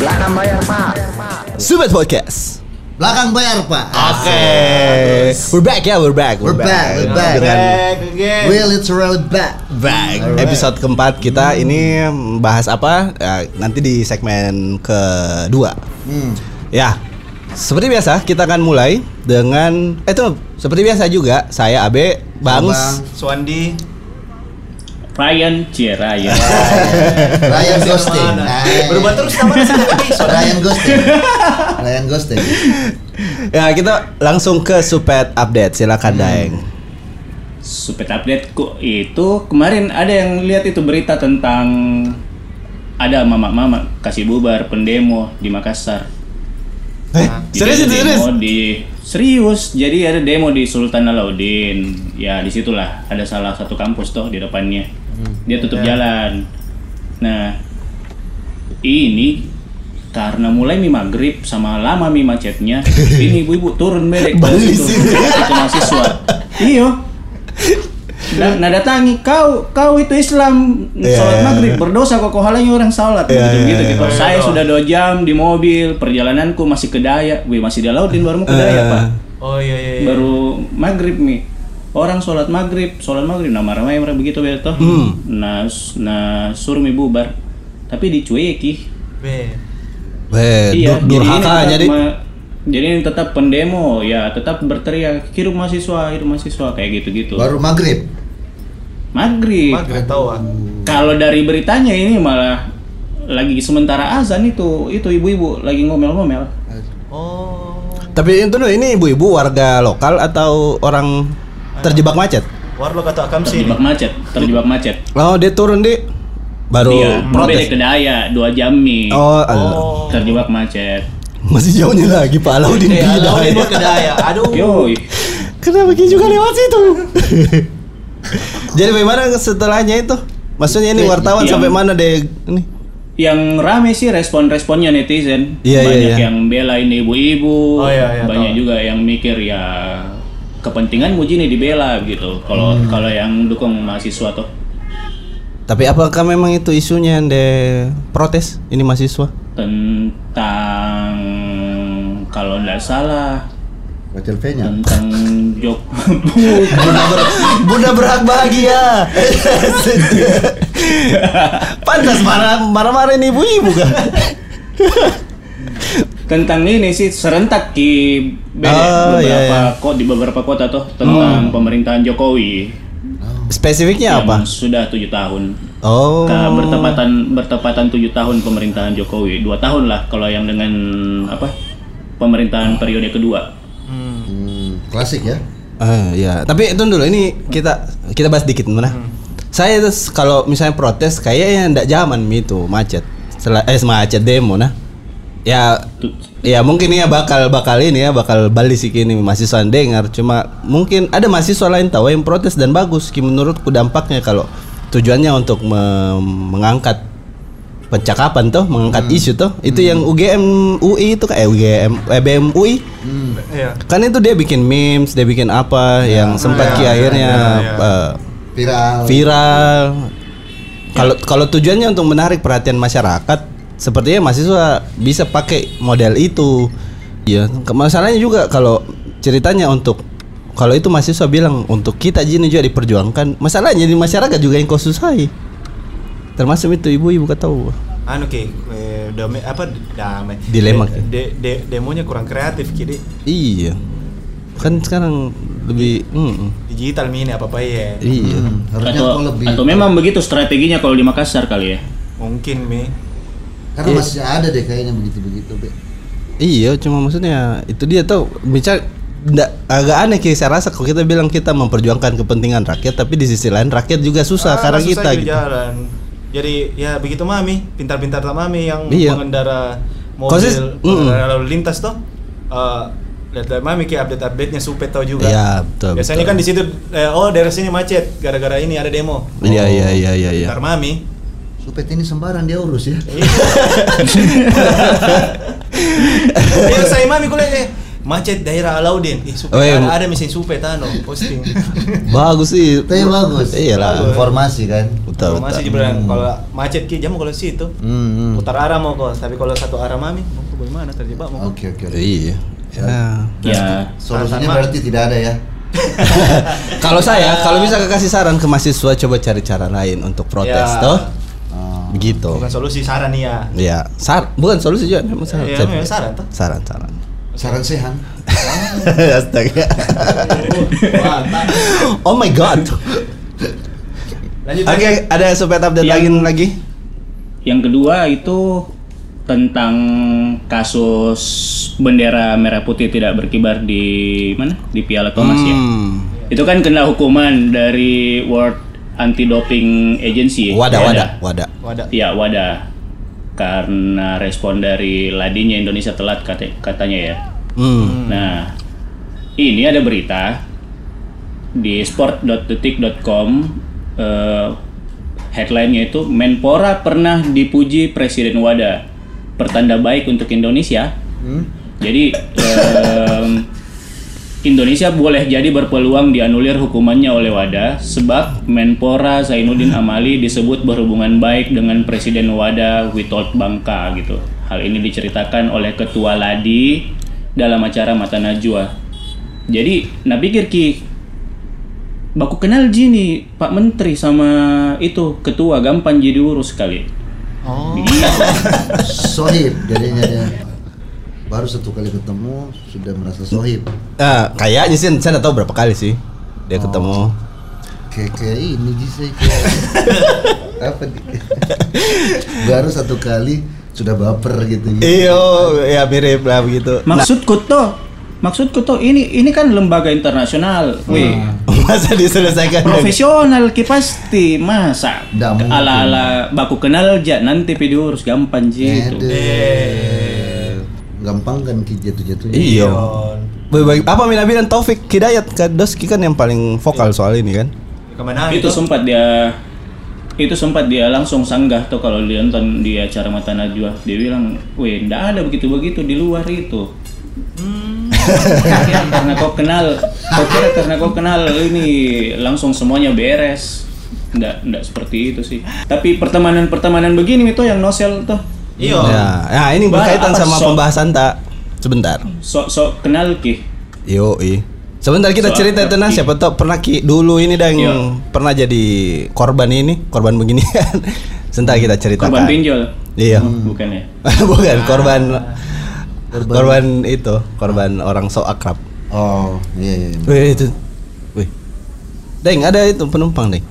Belakang bayar pak. Subet Podcast. Belakang bayar pak. Oke. We're back ya, we're back. We're back, we're back. Dengan We literally back. back. Alright. Episode keempat kita ini bahas apa? Ya, nanti di segmen kedua. Hmm. Ya, seperti biasa kita akan mulai dengan eh itu seperti biasa juga saya Abe Bangs. Bang. Swandi Ryan C Ryan Ryan Ghosting. Nah, Berubah terus namanya Ryan Ghosting. Ryan Ghosting. Ya, kita langsung ke Supet update. Silakan Daeng. Supet update kok itu kemarin ada yang lihat itu berita tentang ada mama-mama kasih bubar pendemo di Makassar. Eh, Jadi serius itu serius? di serius. Jadi ada demo di Sultan Alauddin. Ya di situlah ada salah satu kampus tuh di depannya. Dia tutup jalan. Nah ini karena mulai mie maghrib sama lama mie macetnya, ini ibu-ibu turun belek situ, itu mahasiswa. Iyo. Nah, nah datangi kau kau itu Islam Iya, sholat iya, maghrib iya. berdosa kok kau halangi orang sholat gitu iya, gitu iya. gitu. Saya sudah dua jam di mobil perjalananku masih ke Daya, wih masih di Alauddin baru mau ke Eh. Daya pak, Oh iya iya, iya. baru maghrib nih. Orang sholat maghrib, sholat maghrib, nah marah marah begitu betul. Hmm. Nah, nah suruh mi bubar, tapi dicueki. Be. Weh, Iya, dur, jadi ini durhaka tetap jadi. jadi ini tetap pendemo, ya tetap berteriak hidup mahasiswa, hidup mahasiswa kayak gitu-gitu. Baru maghrib. Maghrib. Maghrib tahu ah. Kalau dari beritanya ini malah lagi sementara azan itu itu ibu-ibu lagi ngomel-ngomel. Oh. Tapi itu ini ibu-ibu warga lokal atau orang terjebak macet? Warlo kata akam sini. Terjebak macet, terjebak macet. Oh, dia turun di baru Iya, protes. ke Daya dua jam nih. Oh. Oh. Terjebak macet. masih jauhnya lagi Pak Eh, Alaudin ya. mau ke Daya. Aduh. Yoi. Kenapa Ki juga lewat situ? Jadi bagaimana setelahnya itu? Maksudnya ini wartawan Yang- sampai mana deh ini? Yang rame sih respon-responnya netizen. Iya, iya, banyak iya. yang belain ibu-ibu. Oh, iya, iya, banyak tahu. juga yang mikir ya kepentingan muji nih dibela gitu. Kalau Hmm. kalau yang dukung mahasiswa tuh Tapi apakah memang itu isunya de protes ini mahasiswa? tentang kalau nggak salah Hotel V-nya. tentang jok Bunda, ber- Bunda berhak bahagia. Pantas marah marah-marah ini ibu-ibu kan? tentang ini sih serentak di Oh, beberapa iya, iya. kok di beberapa kota tuh tentang pemerintahan Jokowi Spesifiknya yang apa? sudah tujuh tahun Oh. Ka- bertepatan bertepatan tujuh tahun pemerintahan Jokowi dua tahun lah kalau yang dengan apa pemerintahan periode kedua Hmm, klasik ya. Eh, ya, tapi itu dulu ini kita kita bahas dikit mana. Saya itu s- kalau misalnya protes kayaknya ndak zaman Mi, itu macet. Sela, eh macet demo nah. Ya ya mungkin ya bakal bakal ini ya bakal balik sih ini mahasiswa dengar. Cuma mungkin ada mahasiswa lain tahu yang protes dan bagus. Menurutku dampaknya kalau tujuannya untuk me- mengangkat percakapan tuh mengangkat isu tuh itu yang UGM UI itu kayak UGM eh, BM UI Iya. kan itu dia bikin memes dia bikin apa yang sempat iya, ki iya, akhirnya iya, iya. eh, Viral. viral. Kalau kalau tujuannya untuk menarik perhatian masyarakat sepertinya mahasiswa bisa pakai model itu ya ke- masalahnya juga kalau ceritanya untuk kalau itu mahasiswa bilang untuk kita jini juga diperjuangkan masalahnya di masyarakat juga yang kau susahi termasuk itu ibu-ibu ketahu Anu ki, eh, dame, apa damai. Dilema, Ki. De, de, demonya kurang kreatif kiri. iya kan sekarang lebih mm, Digital mini apa apa ya. iya Hmm, harusnya atau kau lebih. atau memang begitu strateginya kalau di Makassar kali ya Mungkin mi. Karena masih ada deh kayaknya begitu-begitu, Be. Iya, cuma maksudnya itu dia tuh bicara nggak agak aneh kayak saya rasa kalau kita bilang kita memperjuangkan kepentingan rakyat tapi di sisi lain rakyat juga susah Ah, karena susah kita gitu. jalan. Jadi ya begitu mami, pintar-pintar tak mami yang Iya. mengendara Khusus- mobil mm-mm. pengendara lalu lintas tuh. Eh, lihat mami kayak update-update-nya supet tau juga. Iya, betul, Biasanya betul. kan di situ eh, oh daerah sini macet gara-gara ini ada demo. Iya, iya, iya, iya, iya. Ntar mami. Supet ini sembarang dia urus ya. Iya saya mami kuliah eh macet daerah Alauddin. Ih, supet Oh, iya. ada, ada mesin supet anu posting. Bagus sih. Tapi bagus. Iyalah. Informasi kan. Betul, masih betul. dibilang kalau macet ki jamu kalau situ. Hmm, hmm. Putar arah mau kok, tapi kalau satu arah mami, mau ke bagaimana terjebak mau. Oke oke. oke. Iya. Ya. Ya, Solusinya Sama. berarti tidak ada ya. kalau saya, kalau bisa kasih saran ke mahasiswa coba cari cara lain untuk protes Ya. toh. Begitu. Bukan solusi saran nih ya. Iya, sar bukan solusi juga, memang saran. Iya, memang saran toh. Saran, saran. Saran sehan. Astaga. oh my god. Oke, lanjut. ada supet update Yang- lagi lagi? yang kedua itu tentang kasus bendera merah putih tidak berkibar di mana? Di Piala Thomas ya. Hmm. Itu kan kena hukuman dari World Anti-Doping Agency. ya. Wadah, Ya, wadah, ada. wadah. Wadah. Ya, wadah. Karena respon dari ladinya Indonesia telat kata- katanya ya. Hmm. Nah, ini ada berita di sport.detik.com eh, headline-nya itu Menpora pernah dipuji Presiden WADA. Pertanda baik untuk Indonesia. Jadi em, Indonesia boleh jadi berpeluang dianulir hukumannya oleh WADA sebab Menpora Zainuddin Amali disebut berhubungan baik dengan Presiden WADA Witold Bangka gitu. Hal ini diceritakan oleh Ketua Ladi dalam acara Mata Najwa. Jadi, nah pikir ki baku kenal Ji nih Pak Menteri sama itu ketua gampang jadi urus kali. Oh. Sohib jadinya dia. Baru satu kali ketemu sudah merasa sohib. Ah, kayaknya sih saya nggak tahu berapa kali sih dia Oh. ketemu. Kayak kayak ini sih kayak apa di- Baru satu kali sudah baper gitu. Iyo, ya mirip lah begitu. Maksudku tuh, maksudku tuh ini ini kan lembaga internasional, wih. Masa diselesaikan dengan- Profesional ki pasti masa mungkin. ala-ala baku kenal aja nanti video urus gampang sih itu. Gampang kan ki jatuh-jatuhnya. Iya. Baik, apa Mina bilang Taufik Hidayat kan Doski kan yang paling vokal soal ini kan? Ke mana itu itu? sempat dia itu sempat dia langsung sanggah tuh kalau dia nonton di acara Mata Najwa dia bilang, weh ndak ada begitu-begitu di luar itu. Kira karena kau kenal, kau kira karena kau kenal ini langsung semuanya beres. Ndak ndak seperti itu sih. Tapi pertemanan-pertemanan begini itu yang nosel tuh. Iya. Ya, ya ini Bah, berkaitan sama sok? pembahasan tak? Sebentar. Sok-sok kenal ki. Yo, Sebentar kita Soal cerita tenang Ki. siapa tahu pernah Ki dulu ini dan Iya. pernah jadi korban ini, korban begini kan. Sebentar kita ceritakan. Korban pinjol. Iya. Bukan ya? Bukan korban Korban. korban itu, korban orang sok akrab. Oh, iya iya. iya. Wih itu. Wih. Deng, ada itu penumpang, Deng.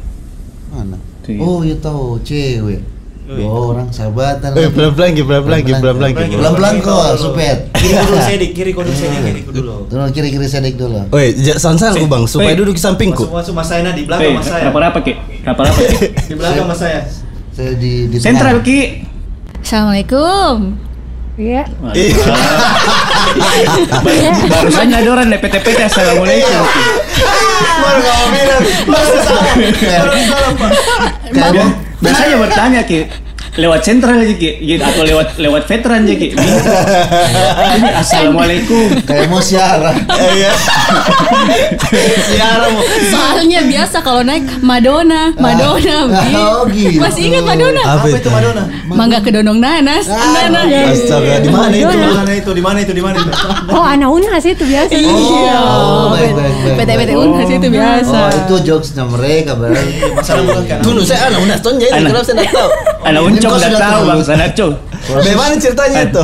Mana? Iya. Oh, iya tahu, cewek. Dua orang sahabatan. Eh, lagi. pelan-pelan, Ki, pelan-pelan, Ki, pelan-pelan, Ki. Pelan-pelan kok, supet. Kiri kudu sedik, kiri kudu sedik, kiri kudu dulu. Turun kiri-kiri sedek dulu. Woi, sansan aku bang, supaya duduk di sampingku. Masuk masuk mas saya nah, di belakang mas saya. apa-apa ki? Apa-apa ki? Di belakang mas saya. Saya di di Sentral ki. Assalamualaikum. Iya. Baru saja ada orang deh PT-PT Assalamualaikum. Baru kamu bilang. Kamu biasanya bertanya ki lewat sentral aja ki gitu, atau lewat lewat veteran aja ki. Ini assalamualaikum. Kayak mau siarah. Iya. Siaran mau. Soalnya biasa kalau naik Madonna, Madonna. Oh, gitu. Masih ingat Madonna? Apa Apa itu? Madonna? Mangga kedondong nanas. Nanas. Astaga, di mana itu? Di mana itu? Di mana itu? Di mana itu? Oh, anak Unhas itu biasa. Iya. Oh, baik, baik, baik. PT-PT Unhas itu biasa. Oh, itu jokesnya mereka berarti. Masalah bukan kan? Tunggu, saya anak tonja ini, Anak- kenapa saya nggak tahu? Anak Ini uncok kau sudah tahu bang sana cuy. Bagaimana ceritanya itu?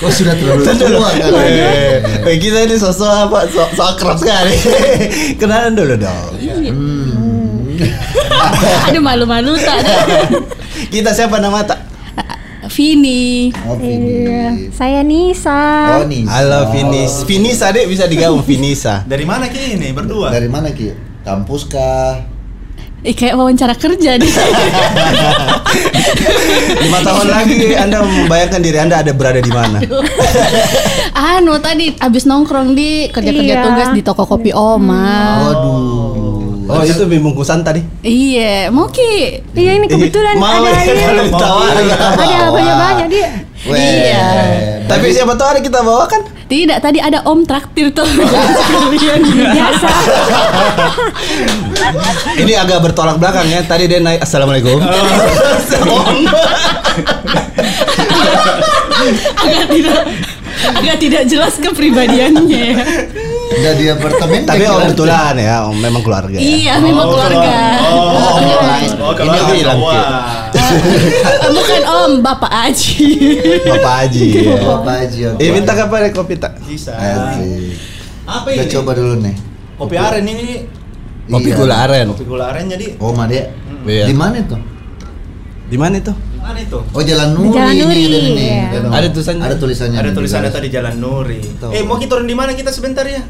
Kok sudah terlalu tua kan? Eh, eh, kita ini sosok apa? Sok sok akrab sekali. Kenalan dulu dong. Aduh malu-malu tak ada. Kita siapa nama tak? Vini. Oh, Iya. Vini. Saya Nisa. Oh, nih. Halo Finis. Finisa dek bisa digabung Finisa. Dari mana ki ini berdua? Dari mana Ki? Kampus kah? Ih, kayak wawancara kerja nih. Lima tahun lagi Anda membayangkan diri Anda ada berada di mana? anu tadi abis nongkrong di kerja-kerja Iya. tugas di toko kopi Oma. Waduh. Oh itu bungkusan tadi. Iya, mau ki. Iya ini kebetulan Mau ada ya, ini. Ada banyak-banyak dia. Weh. Iya. Tapi siapa tahu hari kita bawa kan? Tidak, tadi ada om traktir tuh. Biasa. Ini agak bertolak belakang ya. Tadi dia naik Assalamualaikum. Om. agak tidak agak tidak jelas kepribadiannya ya. Udah di apartemen. Tapi om kebetulan ya, om memang keluarga. ya. Iya, memang keluarga. Oh, oh, kalau Ini ada bilang, wah. Ki. Eh, Bukan om, bapak Aji. Bapak Haji. ya. Bapak Haji. oke. Eh minta kapan ya kopi tak? Bisa. Asik. Apa Kita ini? coba dulu nih. Kopi aren ini Kopi Iya. gula aren. kopi gula aren jadi Oh, Made. Iya. Di mana tuh? Di mana itu? Mana itu? Oh, Jalan Nuri. Jalan ini, Nuri, ada ini. iya. Ada- Ada tulisannya. Ada tulisannya. Ada tulisannya tadi Jalan Nuri. Tuh. Eh, mau kita turun di mana kita sebentar ya?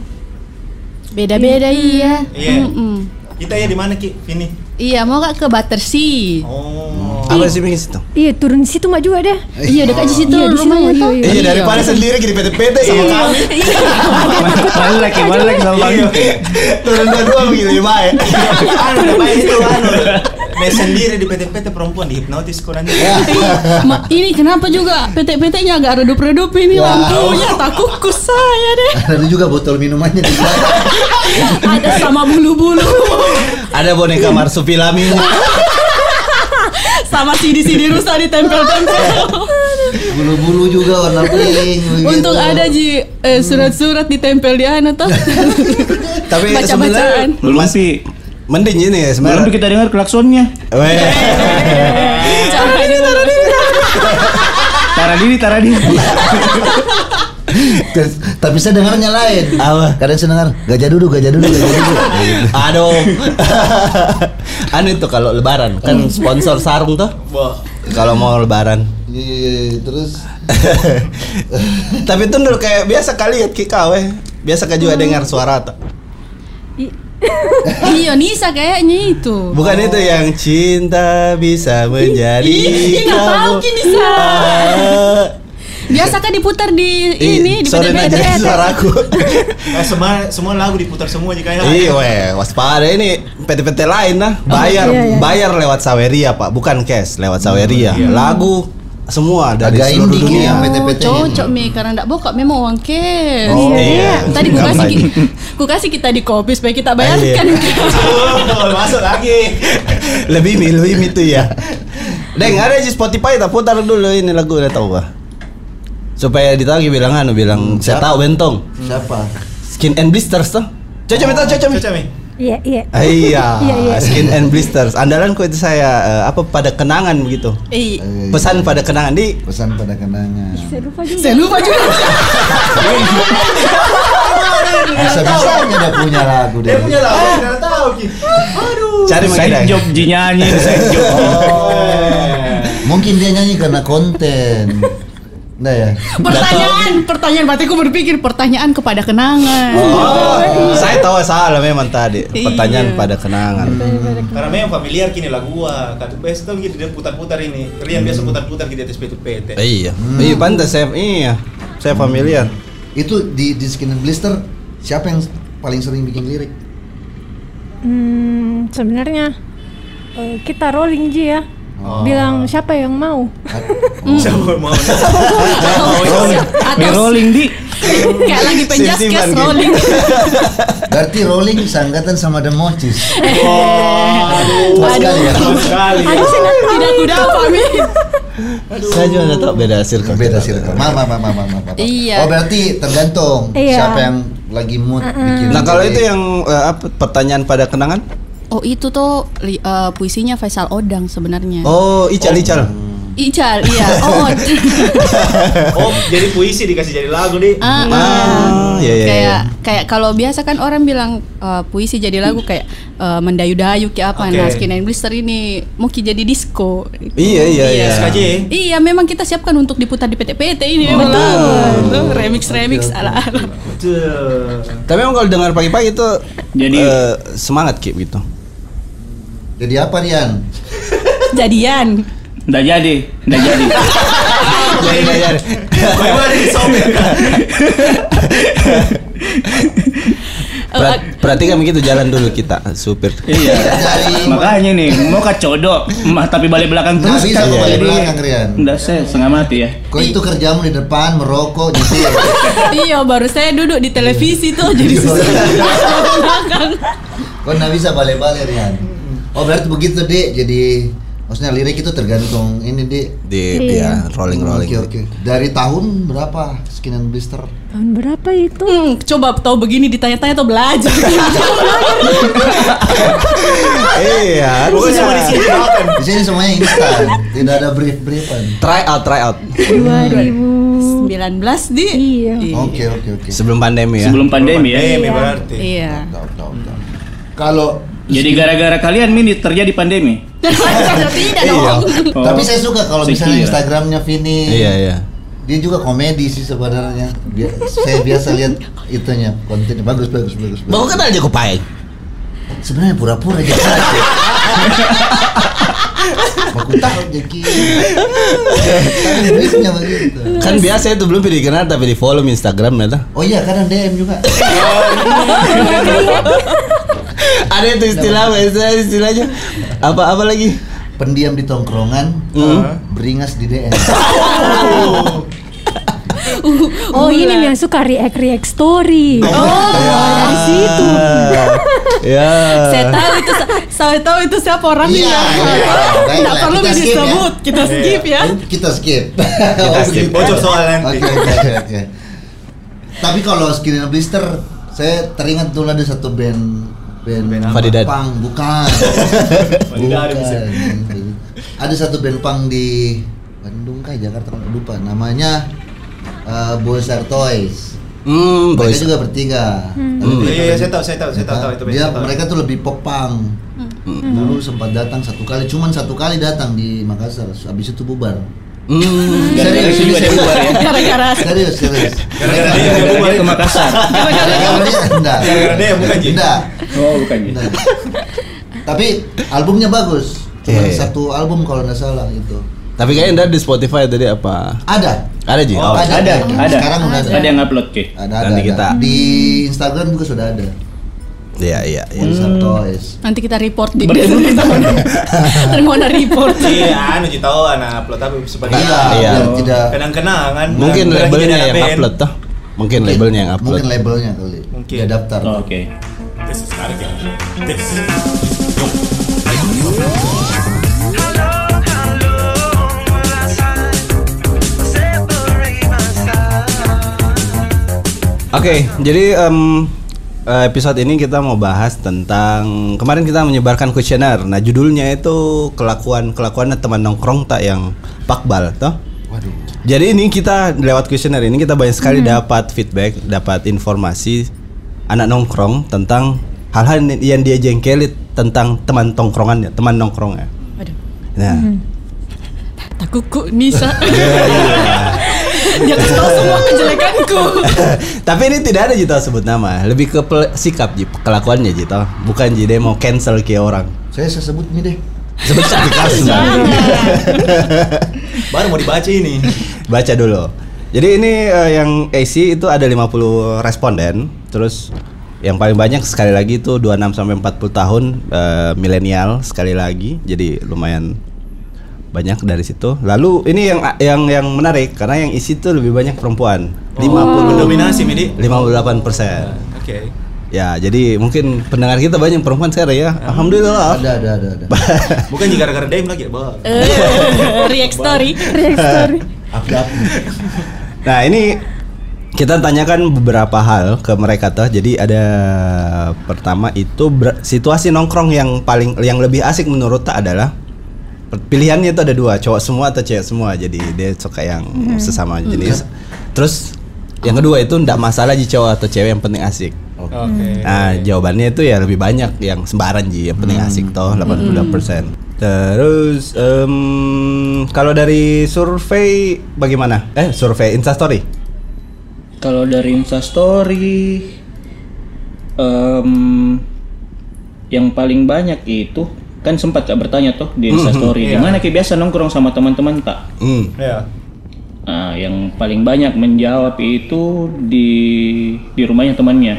Beda-beda iya. Iya. Mm-mm. Kita ya di mana Ki? Vini. Iya, mau gak ke Battersea? Oh. Apa sih situ? Iya turun situ mak juga deh. Iya, dekat di situ Iya, di situ, rumahnya iya, tuh. iya. Iya daripada sendiri gini PT-PT sama kami. Balik ya, balik sama bang. Turun dua-dua begini baik. anu udah baik itu anu. Mes sendiri di PT-PT perempuan dihipnotis kok nanti. Ya. Ma, ini kenapa juga PT-PT-nya agak redup-redup ini Wow. lampunya tak kukus saya deh. Ada juga botol minumannya di. Ada sama bulu-bulu, Ada boneka marsupilami. Sama CD-CD rusak ditempel-tempel. Bulu-bulu juga warna pink. Untung ada ji eh, surat-surat ditempel di ana tuh. Tapi Baca-bacaan. sebenarnya Belum sih. mending ini ya Belum sebenarnya. kita dengar klaksonnya. Weh. Jangan Tara diri, Tapi saya dengarnya lain. Apa? Kadang saya dengar gajah duduk, gajah duduk, gajah duduk. Aduh. anu itu kalau lebaran kan sponsor sarung tuh. Wah. Kalau mau lebaran. Iya, iya, iya. Terus Tapi itu dulu kayak biasa kali ya Kika weh. Biasa kan juga dengar suara tuh. Iya Nisa kayaknya itu. Bukan itu yang cinta bisa menjadi Ih, nggak tahu kamu. Biasa kan diputar di ini di sorry aja suaraku. Eh, semua semua lagu diputar semua jika ya. Iya weh, waspada ini PT-PT lain nah. Bayar iya, iya. bayar lewat Saweria, Pak. Bukan cash, lewat Saweria. Lagu semua dari Agak seluruh indie dunia. Oh, PT-PT. cocok mi karena ndak bokap memang uang cash. Oh, Iya, iya. Tadi ku kasih ku kasih kita di kopi supaya kita bayarkan. Oh, masuk lagi. lebih mi, lebih mi itu ya. Deng, ada di Spotify tak putar dulu ini lagu udah tahu bah. Supaya ditagi bilang anu bilang saya siapa? tahu bentong. siapa? Skin and blisters tuh. Coba mi tahu coba mi. Coba mi. Iya iya. Ah, Iya, Iya, iya. skin and blisters. Andalanku itu saya eh, apa pada kenangan begitu. Eh, Eh, Pesan pada kenangan di pesan pada kenangan. Saya lupa juga. saya lupa juga. Bisa bisanya dia punya lagu Dia punya lagu, tidak tahu Ki. Aduh. cari makanya. job Ji nyanyi, side job. Mungkin dia nyanyi karena konten. Nah ya. Pertanyaan, pertanyaan berarti aku berpikir pertanyaan kepada kenangan. Oh, saya tahu salah memang tadi. Pertanyaan Iya. pada kenangan. Karena memang familiar kini lagu gua. Kan biasa tuh gitu dia putar-putar ini. Rian biasa putar-putar gitu di atas PT-PT. Iya. Iya pantas saya iya. Saya familiar. Itu di di Skin and Blister siapa yang paling sering bikin lirik? Hmm, sebenarnya eh, kita rolling Ji ya. Oh. Bilang siapa yang mau? Siapa mau? Mi rolling di. Kayak lagi penjas Sim-siman cash gitu. rolling. Berarti rolling seangkatan sama The Mochis. Aduh. Tua sekali ya. Tua sekali. Tidak kuda apa mi. Saya juga nggak tahu beda circle. Beda circle. Mama, mama, mama, mama. Iya. Oh berarti tergantung Iya. siapa yang lagi mood bikin. Nah kalau itu yang eh, apa pertanyaan pada kenangan? Oh itu tuh li- eh, puisinya Faisal Odang sebenarnya. Oh, ical ical. Ical, iya. Oh, Oh, jadi puisi dikasih jadi lagu di. Ah, Ah, ah. iya, iya, kayak iya. kayak kalau biasa kan orang bilang eh, puisi jadi lagu kayak eh, mendayu-dayu kayak apa. Oke. Nah, Skin and Blister ini mungkin jadi disco. Iya iya iya. SKJ. Iya, memang kita siapkan untuk diputar di PT-PT ini betul. Remix remix ala ala. Tapi emang kalau dengar pagi-pagi itu Jadi- eh, semangat Ki gitu. Jadi apa Rian? Jadian. Nggak jadi, nggak jadi. Jadi nggak jadi. Bagaimana disobek kan? Begitu jalan dulu kita supir. Iya. Makanya nih, mau kacodok, mah tapi balik belakang Nggak terus bisa kan kok balik jadi- belakang, Rian. Nggak saya setengah mati ya. Kok itu kerjamu di depan merokok gitu ya? iya, baru saya duduk di televisi tuh jadi susah. Kok nggak bisa balik-balik Rian? Oh berarti begitu dek. Jadi maksudnya lirik itu tergantung ini dek. Di Iya. ya rolling rolling. Oke oke. Dari tahun berapa skin and blister? Tahun berapa itu? Hmm, coba tahu begini ditanya-tanya atau belajar. Iya. Bukan cuma di sini makan. Di sini semuanya instan, tidak ada brief briefan. Try out, try out. 2000. 19 di. Iya. Oke oke oke. Sebelum pandemi ya. Sebelum pandemi ya. Pandemi berarti. Iya. Tahu tahu tahu. Kalau Jadi gara-gara kalian ini terjadi pandemi. Tidak Iya. dong. Oh. tapi saya suka kalau misalnya. Instagramnya Vini. Iya, iya. Dia juga komedi sih sebenarnya. Bia- saya biasa lihat itunya kontennya bagus bagus bagus. Baru bagus. kenal aja kupaing. Sebenarnya pura-pura aja. Aku tahu jadi. Begitu. Kan biasa itu belum dikenal tapi di follow Instagram ya tuh. Oh iya kadang DM juga. Ada itu istilah, apa istilah istilahnya apa apa lagi? Pendiam di tongkrongan, beringas di DM. Oh ini yang suka react react story. Oh dari situ. ya. Saya tahu itu saya tahu itu siapa orangnya. Iya, iya. Baiklah, Tidak perlu kita skip ya. disebut, kita skip ya. Kita skip. Kita skip. Bocor soal nanti. Oke oke oke. Tapi kalau skin blister, saya teringat dulu ada satu band band, Band apa? Fadidat. punk, bukan. Bukan. Ada satu band punk di Bandung kah Jakarta lupa namanya uh, Boyser Toys. Hmm, Mereka boys. juga bertiga. Tapi Iya, iya, mereka- saya tahu, saya tahu, saya tahu, tahu itu Dia tahu. mereka tuh lebih pop punk. Dulu sempat datang satu kali, cuman satu kali datang di Makassar. Habis itu bubar. Hmm. Juga dia bubar ya. Gara-gara Serius, serius. Gara-gara dia Dia bubar. ke Makassar. Gara-gara dia enggak. Gara-gara dia bukan, Ji? Enggak. Oh, bukan enggak. Tapi albumnya bagus. Cuma iya. satu album kalau nggak salah itu. Tapi kayaknya dari di Spotify tadi apa? Ada. Ada Ji? Oh, ada, ada. Sekarang udah ada. Ada yang upload ke. Ada, ada, Nanti ada. kita- Di Instagram juga sudah ada. Iya, iya, iya. Nanti kita report di mau ada report. Iya, anu Ji tahu anak upload tapi sebagai Iya, Iya. tidak kenang-kenangan. Mungkin Bilang labelnya jadi yang upload toh. Mungkin labelnya yang upload. Mungkin labelnya kali. Mungkin. Dia daftar. Oh, Oke. This is Harga. This is. Oke, jadi em, eh, episode ini kita mau bahas tentang kemarin kita menyebarkan kuesioner. Nah, judulnya itu kelakuan kelakuannya teman nongkrong tak yang pakbal, toh? Waduh. Jadi ini kita lewat kuesioner ini kita banyak sekali dapat feedback, dapat informasi anak nongkrong tentang hal-hal yang dia jengkeli tentang teman tongkrongannya, teman nongkrongnya. Waduh. Nah, Tak kuku Nisa. Dia kasih tahu semua kejelekanku. tapi ini tidak ada Jito sebut nama, lebih ke sikap Ji, kelakuannya Jito, bukan Ji dia mau cancel ke orang. Saya saya sebut ini deh. Sebut di kasus. Baru mau dibaca ini. Baca dulu. Jadi ini eh, yang AC itu ada 50 responden, terus yang paling banyak sekali lagi itu 26 sampai 40 tahun eh, milenial sekali lagi. Jadi lumayan banyak dari situ. Lalu ini yang yang yang menarik karena yang isi itu lebih banyak perempuan. 50 Mendominasi, Midi. 58 persen. Oke. Ya, jadi mungkin pendengar kita banyak perempuan sekarang ya. Alhamdulillah. Ada ada ada ada. Bukan juga gara-gara DM lagi, Bang. Eh, React story. React story. Nah ini kita tanyakan beberapa hal ke mereka tuh. Jadi ada pertama itu situasi nongkrong yang paling yang lebih asik menurut tak adalah pilihannya itu ada dua cowok semua atau cewek semua. Jadi dia suka yang sesama jenis. Terus yang kedua itu ndak masalah ji cowok atau cewek yang penting asik. Oke. Nah, jawabannya itu ya lebih banyak yang sembaran ji, yang penting asik toh 82%. Terus em, kalau dari survei bagaimana? Eh, survei Instastory. Kalau dari Instastory em, yang paling banyak itu kan sempat kak bertanya tuh di Instastory di Iya. mana Ki biasa nongkrong sama teman-teman tak? Hmm. Ya. Nah, yang paling banyak menjawab itu di di rumahnya temannya.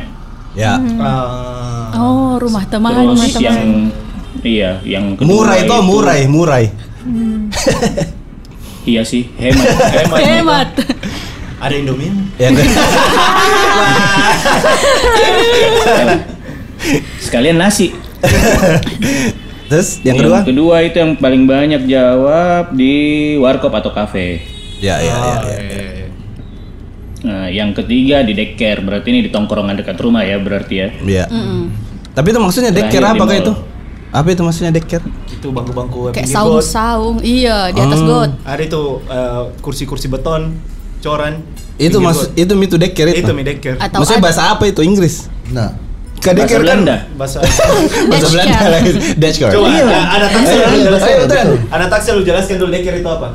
Ya. Ah. Oh, rumah teman, Terus rumah teman. yang iya, yang kedua Murai itu murai, murai. Iya sih, hemat. Hemat. Hemat. Ada Indomie? Yang ke- Sekalian nasi. Terus yang kedua? kedua itu yang paling banyak jawab di warkop atau kafe. Ya, ya, ya. Oh, ya. iya, iya, iya. Nah, yang ketiga di daycare, berarti ini di tongkrongan dekat rumah ya berarti ya. Iya. Tapi itu maksudnya deker Terakhir apa kayak itu? Apa itu maksudnya deker? Itu bangku-bangku Kayak saung-saung. Iya, di atas Hmm. got. Ada itu eh, kursi-kursi beton, coran. Itu maksud got. itu mitu deker itu. itu mi deker. Atau Maksudnya ada- bahasa apa itu Inggris? Nah, Kan Bahasa kan Belanda. Bahasa Belanda car. lagi. Dutch car. Coba ada ada taksi Ayo, lu jelaskan. Ada taksi lu jelaskan dulu deker itu apa?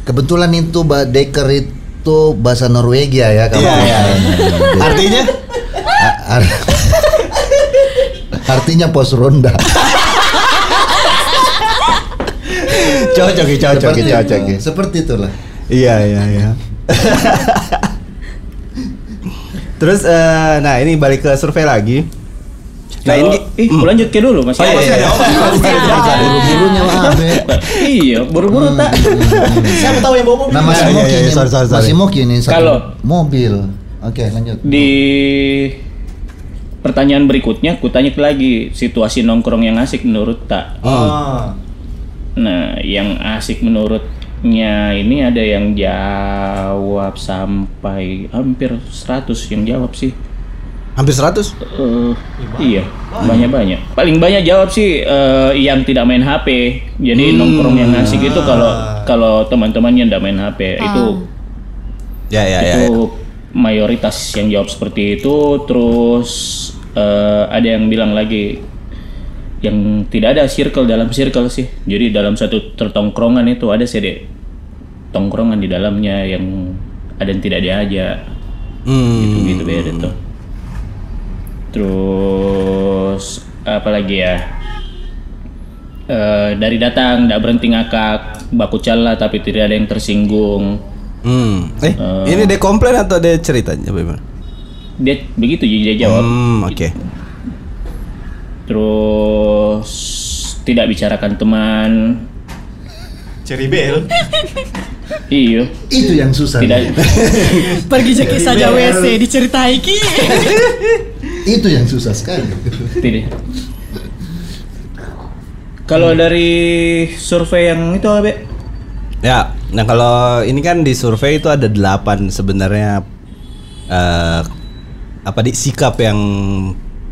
kebetulan itu ba- deker itu bahasa Norwegia ya kawan. Iya, iya. Artinya? A- ar- Artinya pos ronda. Cocok, cocok, Seperti cocok. itu. Seperti itulah. Iya, iya, iya. Terus eh, nah ini balik ke survei lagi. Nah, ini ih, lanjut ke dulu masih Oh, iya, ada. iya, iya. Buru-burunya mah Abe. Iya, buru-buru tak. Siapa tahu yang bawa mobil? Nah, masih Iya, mau iya, iya, kini, sorry, sorry, sorry. masih mau kini satu Kalau- mobil. Oke, lanjut. Di pertanyaan berikutnya, kutanya lagi situasi nongkrong yang asik menurut tak. Ah. Nah, yang asik menurutnya ini ada yang jawab sampai hampir 100 yang jawab sih. Hampir 100. Eh, iya, banyak-banyak. Paling banyak jawab sih eh, yang tidak main HP. Jadi nongkrong yang asik itu kalau kalau teman-temannya tidak main HP itu Ya, ya, ya. itu mayoritas yang jawab seperti itu. Terus eh, ada yang bilang lagi yang tidak ada circle dalam circle sih. Jadi dalam satu tertongkrongan itu ada sih dek tongkrongan di dalamnya yang ada yang tidak diajak Hmm. gitu gitu beda tuh terus apa lagi ya Eh, dari datang tidak berhenti ngakak baku cala tapi tidak ada yang tersinggung Hmm. Eh, ini dia komplain atau dia ceritanya bagaimana? dia begitu jadi dia jawab Hmm, oke. terus tidak bicarakan teman Cherry Bell. iyo Itu yang susah. tidak Pergi jeki saja WC diceritai ki. Itu yang susah sekali. tidak kalau dari survei yang itu Abe Ya, nah kalau ini kan di survei itu ada delapan sebenarnya eh apa di sikap yang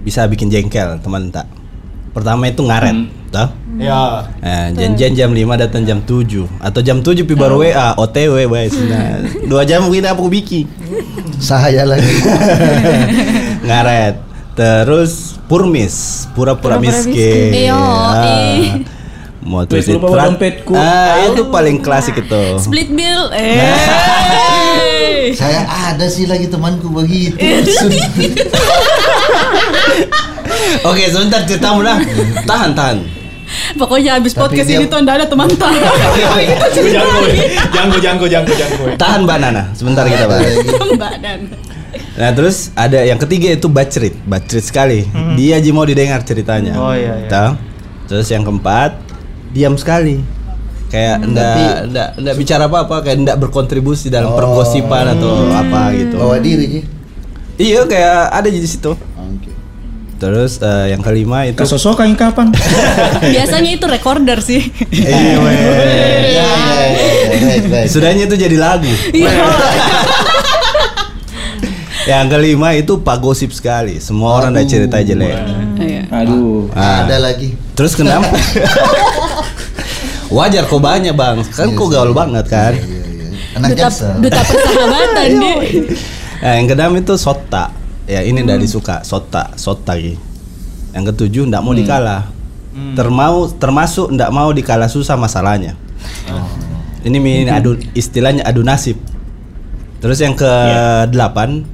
bisa bikin jengkel teman tak. Pertama itu ngaret, tau? Ya. Eh, janjian jam 5 datang jam 7 atau jam 7 pi baru WA, OTW guys. Nah, dua jam mungkin apa aku bikin. Saya lagi. ngaret. Terus purmis, pura-pura miskin. Iya, Ah. Mau tulis lupa dompetku. Ah, itu paling klasik itu. Split bill. Eh. Saya ada sih lagi temanku begitu. Oke, sebentar ceritamu dah. Tahan, tahan. Pokoknya habis Tapi podcast dia- ini tuh ada teman tahu. Janggo, janggo, janggo, janggo, janggo. Tahan Mbak Nana, sebentar kita bahas. Badan. Nah, terus ada yang ketiga itu bacrit, bacrit sekali. Dia aja mau didengar ceritanya. Oh, iya, iya. Tahu? Terus yang keempat, diam sekali. Kayak enggak enggak enggak bicara apa-apa, kayak enggak berkontribusi dalam pergosipan atau apa gitu. Bawa diri Ji. Iya, kayak ada di situ. Oke. Terus eh, yang kelima itu kesosokan kapan Biasanya itu recorder sih. Iya, weh. Ya, ya, ya, ya, baik, baik. Sudahnya itu jadi lagu. Iya. Yang kelima itu pak gosip sekali. Semua orang udah cerita jelek. Iya. aduh Ah. Ada lagi. Terus kenapa? Wajar kok banyak bang, kan kok gaul banget kan. Iya, iya. Anak Duta, duta persahabatan dia. Nah, yang keenam itu sota. Ya ini ndak disuka, sota, sota lagi. Yang ketujuh ndak mau dikalah. Termau termasuk ndak mau dikalah susah masalahnya. Ini mi adu istilahnya adu nasib. Terus yang ke delapan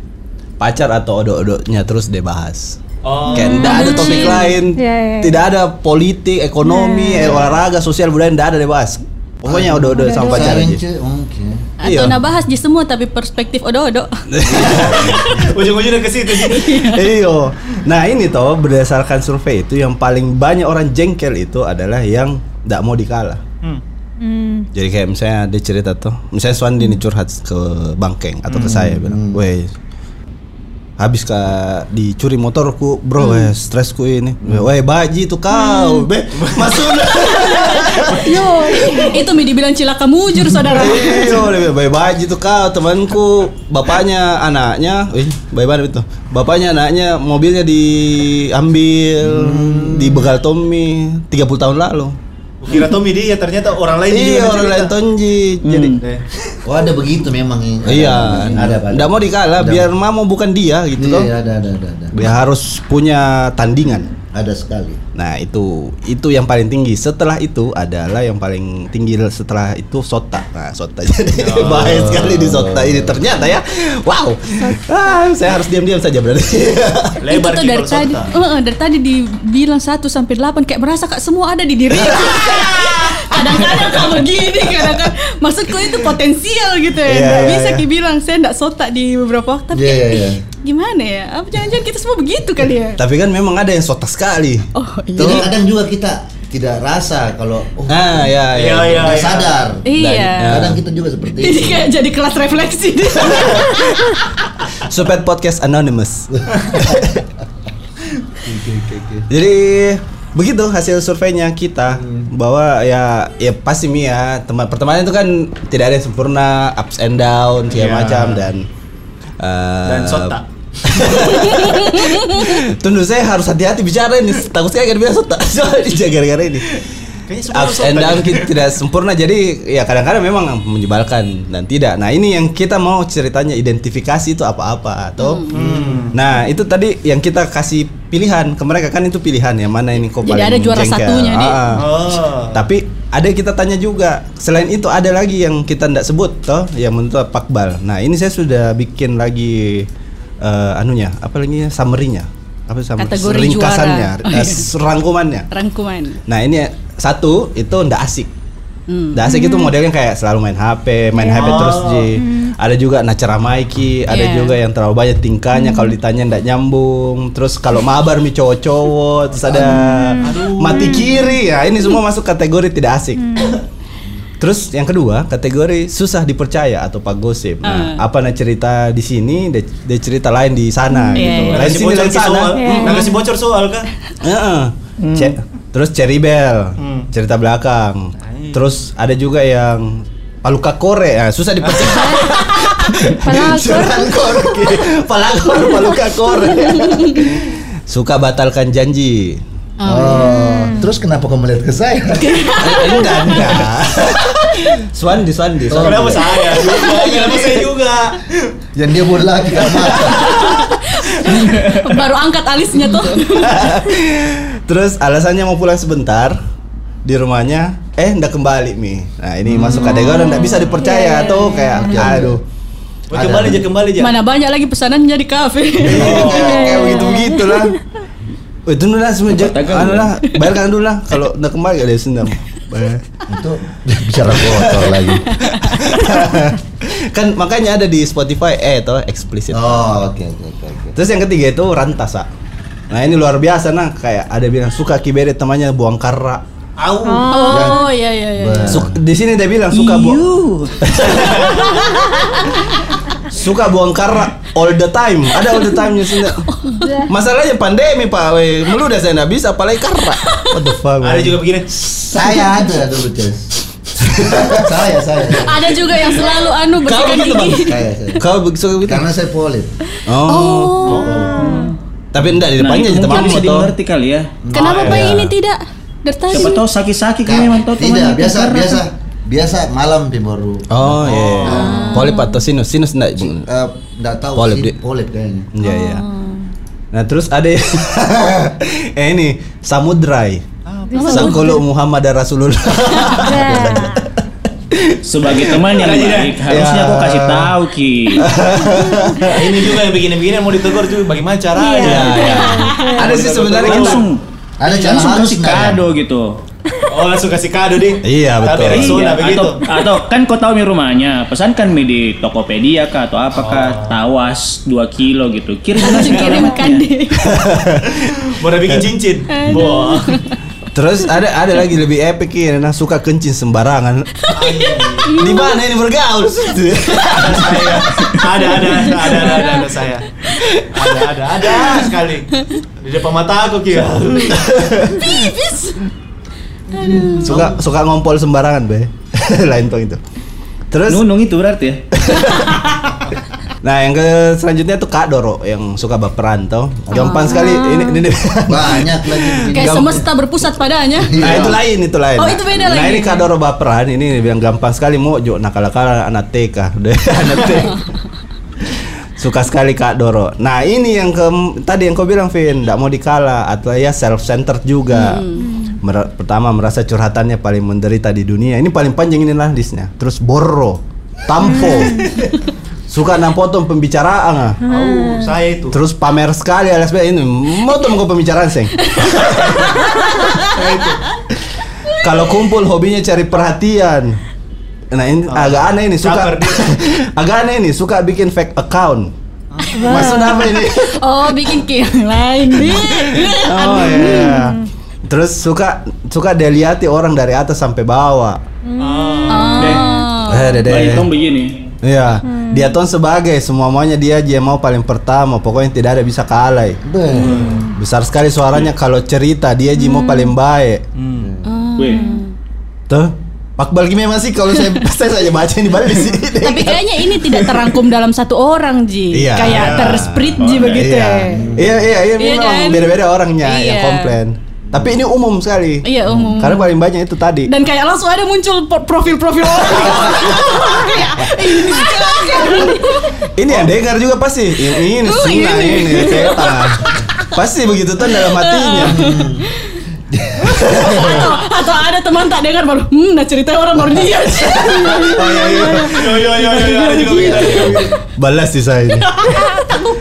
pacar atau odok-odoknya terus dibahas. Oh. Kayak ndak ada topik lain, Iya, iya. tidak ada politik, ekonomi, eh, olahraga, sosial budaya ndak ada dibahas. Pokoknya odok-odok sama pacar aja. ce- Oke. Atau Iya. nah bahas di semua tapi perspektif odo-odo. Ujung-ujungnya ke situ. Iyo. Nah ini toh berdasarkan survei itu yang paling banyak orang jengkel itu adalah yang tidak mau dikalah. Hmm. Hmm. Jadi kayak misalnya dia cerita tuh, misalnya Swandi ini curhat ke Bangkeng atau ke saya bilang, weh habis ka dicuri motorku bro weh stresku ini weh baji itu kau be masuk Yo, itu mi dibilang cilaka mujur saudara. Lebih baik baji tuh kau temanku, bapaknya anaknya, eh, baik banget itu. Bapaknya anaknya mobilnya diambil di begal Tommy 30 tahun lalu. Kira Tommy dia ternyata orang lain juga Iya orang lain. Tonji. Jadi Eh, Oh ada begitu memang ini. iya, Ada ada. nggak mau dikalah biar mamo bukan dia gitu Iya, loh. iya, ada ada ada ada. Dia harus punya tandingan. Ada sekali. Nah itu itu yang paling tinggi. Setelah itu adalah yang paling tinggi setelah itu sota. Nah sota jadi bahaya sekali di sota ini ternyata ya. Wow. Ah, saya harus diam-diam saja berarti. Lebar itu tuh dari tadi, Sota. Heeh, dari tadi dibilang 1 sampai 8 kayak berasa kak semua ada di diri. kadang-kadang kok begini, kadang-kadang maksudku itu potensial gitu ya. Iya, Nggak iya, bisa iya. ki bilang saya enggak sota di beberapa waktu tapi Iya iya iya. gimana ya? Apa jangan-jangan kita semua begitu kali ya? Tapi kan memang ada yang sota sekali. Oh Jadi iya. kadang juga kita tidak rasa kalau oh, Ah ya Iya, ya. iya. nggak sadar. Iya. Kadang kita juga seperti Ini itu. kayak jadi kelas refleksi deh. Supet podcast anonymous. Jadi begitu hasil surveinya kita bahwa ya ya pasti mi ya teman pertemanan itu kan tidak ada yang sempurna ups and down segala Iya. macam dan eh, Dan Sota. Tunggu saya harus hati-hati bicara ini takut sekali kan biasa sota soalnya gara-gara ini ups and down gitu. kita tidak sempurna jadi ya kadang-kadang memang menyebalkan dan tidak nah ini yang kita mau ceritanya identifikasi itu apa-apa atau Hmm. nah itu tadi yang kita kasih pilihan ke mereka kan itu pilihan ya mana ini kok Jadi paling ada juara jengkel. satunya. Ah, ah. Oh. tapi ada yang kita tanya juga selain itu ada lagi yang kita tidak sebut toh yang menurut Pakbal nah ini saya sudah bikin lagi eh, anunya apa lagi summary-nya apa summary? Kategori ringkasannya juara. Oh, eh, iya. rangkumannya Rangkuman. Nah ini satu itu ndak asik. Hmm. Ndak asik itu modelnya kayak selalu main HP, main HP terus Ji. Ada juga naceramai ki, ada juga yang terlalu banyak tingkahnya kalau ditanya ndak nyambung. Terus kalau mabar mi cowok-cowok, terus ada mati kiri ya. Ini semua masuk kategori tidak asik. Terus yang kedua kategori susah dipercaya atau pak gosip. Nah, apa nah cerita di sini, dia, dia cerita lain di sana Iya, gitu. iya. Lain Kasih sini bocor lain sana. soal. Iya. Nah, kasih bocor soal kah? Heeh. Ce- Terus Cherry Bell, Hmm. cerita belakang. Terus ada juga yang Paluka Kore, ya, susah dipercaya. Pelakor. Palakor, Palakor, Paluka Kore. Suka batalkan janji. Oh, terus kenapa kamu lihat ke saya? Eh, enggak, enggak. Swandi, Swandi, Swandi. Kenapa saya? Kenapa saya juga? Yang dia bodoh lagi kan. Baru angkat alisnya tuh. Terus alasannya mau pulang sebentar di rumahnya, eh ndak kembali mi. Nah ini masuk kategori ndak bisa dipercaya tuh kayak aduh. Oh, kembali aja, kembali aja. Mana banyak lagi pesanannya di kafe. Iya, kayak, begitu begitu lah. Wih, tunggu lah semenjak anu lah, bayarkan dulu lah kalau udah kembali ada sendam. Bayar. Itu bicara kotor lagi. kan makanya ada di Spotify eh itu explicit. Oh, oke oke oke. oke. Terus yang ketiga itu rantasa. Nah ini luar biasa nah kayak ada bilang suka kibere temannya buang kara. Au. Oh iya iya iya. Suk- di sini dia bilang suka buang suka buang kara all the time. Ada all the time nya sini. Masalahnya pandemi pak, weh. Meludah saya nggak bisa, apalagi kara. What the fuck? Ada juga begini. Saya ada dulu, Ces. saya saya. Ada juga yang selalu anu Kau bersihkan begitu bang? gigi. Saya saya. Kau begitu? Karena saya polip. Oh. Tapi enggak di depannya itu di tempat mungkin bisa motor. dimengerti kali ya. Kenapa Oh, Pak iya. ini tidak? Dari tadi. Siapa tahu sakit-sakit kan Ka- memang tahu tidak, biasa karena- biasa biasa malam baru. Oh iya. iya. Polip atau sinus? Sinus enggak? Eh, nggak tahu Polip, sih, Dik. polip kayaknya. Iya, iya. Nah, terus ada yang- eh ini Samudrai. Sakolo Muhammad Rasulullah. Sebagai teman yang baik harusnya Ya. kau kasih tahu ki. Ini juga yang begini-begini mau ditegur juga bagaimana caranya? Iya, iya. Ada sih sebenarnya kita Langsung Ada cara langsung kasih ya? kado gitu. Oh langsung kasih kado ding. Iya, betul. Tapi Iya, begitu. atau, atau kan kau tahu mi rumahnya, pesankan mi di Tokopedia kah atau apa kah, tawas 2 kilo gitu. Kirim Kirimkan deh. Mau bikin cincin. Wah. Terus ada ada lagi lebih epic ini, nah suka kencing sembarangan. Di mana ini bergaul? Ada ada ada ada ada ada saya. Ada ada ada sekali. Di depan mata aku kira. suka suka ngompol sembarangan be. Lain tuh itu. Terus Nunung itu berarti ya. Nah, yang ke selanjutnya tuh Kak Doro yang suka baperan tuh. Gampang sekali ini ini. Banyak lagi begini. Kayak Gampang. semesta berpusat padanya. Nah, itu lain, itu lain. Oh, itu beda nah, lagi. ini Kak Doro baperan ini yang gampang sekali mau jo nakal-nakal anak TK. Udah anak TK. Suka sekali Kak Doro. Nah, ini yang ke tadi yang kau bilang Vin, enggak mau dikalah atau ya self centered juga. Mer- pertama merasa curhatannya paling menderita di dunia. Ini paling panjang ini lah listnya. Terus borro, tampo. Suka nampotong pembicaraan ah. Oh, saya itu. Terus pamer sekali alias be- ini mau tuh mau pembicaraan seng. Kalau kumpul hobinya cari perhatian. Nah ini agak aneh ini suka agak aneh ini suka bikin fake account. Maksudnya apa ini? Oh, bikin ke yang lain nih. Oh iya. Terus suka suka dilihat orang dari atas sampai bawah. Oh. Eh, dede. Baik, tong begini. Iya, dia tuh sebagai semuanya dia aja yang mau paling pertama, pokoknya tidak ada bisa kalah. Beh. Besar sekali suaranya kalau cerita dia aja mau paling baik. Weh, Tuh, Pakbal gimana sih kalau saya saya saja baca ini balik di sini. Tapi kayaknya ini tidak terangkum dalam satu orang Ji. Iya. Kayak Iya. tersprit Ji begitu iya. ya. Iya iya iya Iya memang kan? beda-beda orangnya yang Iya. komplain. Tapi ini umum sekali. Iya umum. Karena paling banyak itu tadi. Dan kayak langsung ada muncul profil-profil orang. Kayak, ini. Ini yang dengar juga pasti. Ini, ini Oh, sunnah ini. ini setan. Pasti begitu tuh dalam hatinya. atau, atau ada teman tak dengar baru, hmm, nah ceritanya orang baru dia. Iya, iya. Balas sih saya ini.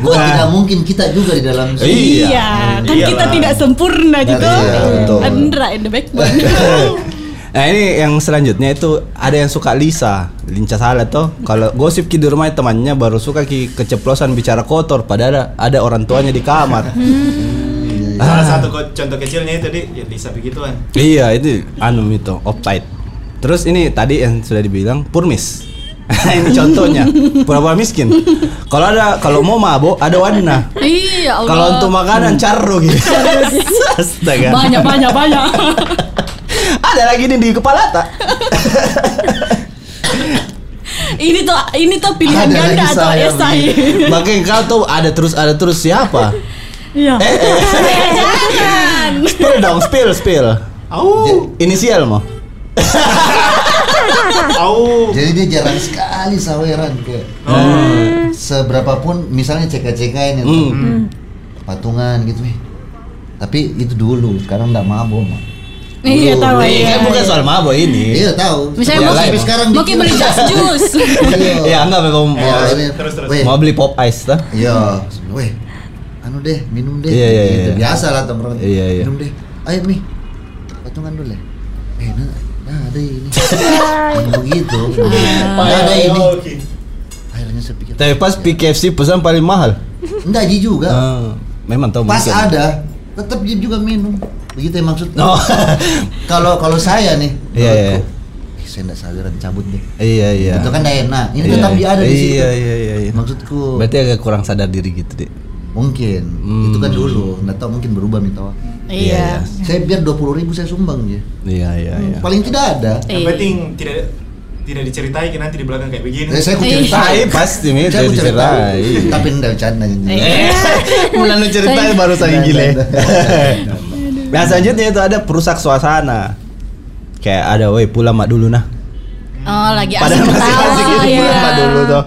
Bukan Nah. tidak mungkin kita juga di dalam Iya. Iya, kan Iyalah. kita tidak sempurna juga. Iya, betul. Andra in the backbone. Nah ini yang selanjutnya itu ada yang suka Lisa, lincah salah tuh. Kalau gosip ki di rumah temannya baru suka ki keceplosan bicara kotor, padahal ada, ada orang tuanya di kamar. Salah satu ko- contoh kecilnya itu di ya bisa begituan. iya itu anu itu uptight. Terus ini tadi yang sudah dibilang purmis. ini contohnya pura-pura miskin. Kalau ada kalau mau mabok ada warna. iya, Allah. Kalau untuk makanan carro gitu. Astaga. banyak banyak banyak. Ada lagi nih di kepala tak? ini tuh ini tuh pilihan Ada ganda atau esai. Makanya kau tuh ada terus ada terus siapa? Iya. Jangan. Spill dong, spill, spill. Au, Inisial mau? au. Jadi dia jarang sekali saweran kayak seberapapun misalnya cek-cek ini tuh, Hmm. patungan gitu eh. Tapi itu dulu, sekarang enggak mabok. Mak. Iya tahu Ini iya. kan bukan soal mabok ini. Iya tahu. Misalnya Ya, mau lain. Tapi sekarang mau kayak beli jas jus. Iya. Ya enggak mau mau, Ya, Terus, terus. mau beli pop ice tuh. Iya, weh, anu deh, minum deh. Iya, iya, Gitu. iya. Biasa lah tongkrong. Iya, iya. Minum deh. Ayo nih, patungan dulu ya. Eh, nah, nah ada ini. Begitu. Nah, ada ini. Akhirnya saya pikir. Tapi pas PKFC pesan paling mahal. Enggak Ji juga. Ah, memang tahu Pas mungkin. ada, tetap dia juga minum. Begitu ya maksudnya. Oh. Kalau kalau saya nih, Iya, iya. menurutku, eh, saya enggak sabaran cabut deh. iya iya. Itu kan enak. Ini Iya, tetap dia ada di iya, situ. Iya iya iya. iya. Maksudku Berarti agak kurang sadar diri gitu deh. Mungkin Hmm. itu kan dulu, enggak tahu mungkin berubah nih tahu. Iya. Saya biar 20 ribu saya sumbang ya. Iya iya iya. Paling tidak ada. Yang Iya. penting tidak tidak diceritai nanti di belakang kayak begini. Eh, saya ku Iya. ceritain. Tai pasti nih Saya ku. Tapi enggak bercanda ini. Iya. Mulai Saya- baru saya gile. Nggak, nggak, Nah selanjutnya itu ada perusak suasana. Kayak ada, woi pulang mak dulu nah. Oh, lagi asik Padahal masih asik itu iya. pulang mak dulu tuh.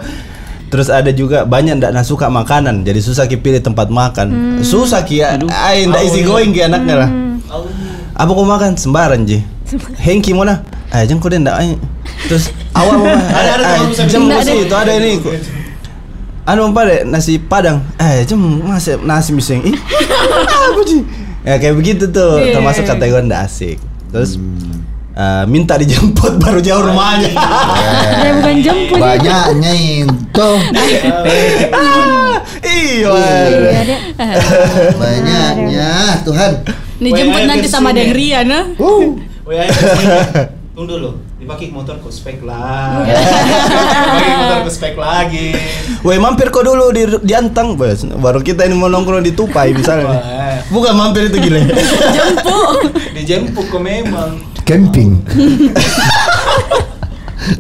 Terus ada juga banyak ndak nak suka makanan, jadi susah ki pilih tempat makan. Susah ki ya, ay ndak isi going ki anaknya lah. Apa kau makan sembarang ji. Hengki mana? Eh jangan kau deh ndak ay. Terus awal mau Ada, ada, eh, masih ada. itu ada ini. Anu apa deh nasi padang. Eh jam masih nasi miseng. Ih, apa ji? Ya kayak begitu tuh, Iya. termasuk kategori ndak asik. Terus eh, minta dijemput baru jauh rumahnya. Ya bukan jemput. Banyaknya itu. Iya. Iya, dia. Banyaknya Tuhan. Nih Weh, jemput ayo nanti sama. Deng Rian ah. Ke sini. Tunggu dulu. Dipakai motor ke spek lah. Dipakai motor ke spek lagi. Woi mampir kok dulu di di Antang, Bos. Baru kita ini mau nongkrong di Tupai misalnya. Bukan mampir itu gile. Jemput. Dijemput kok memang. Camping.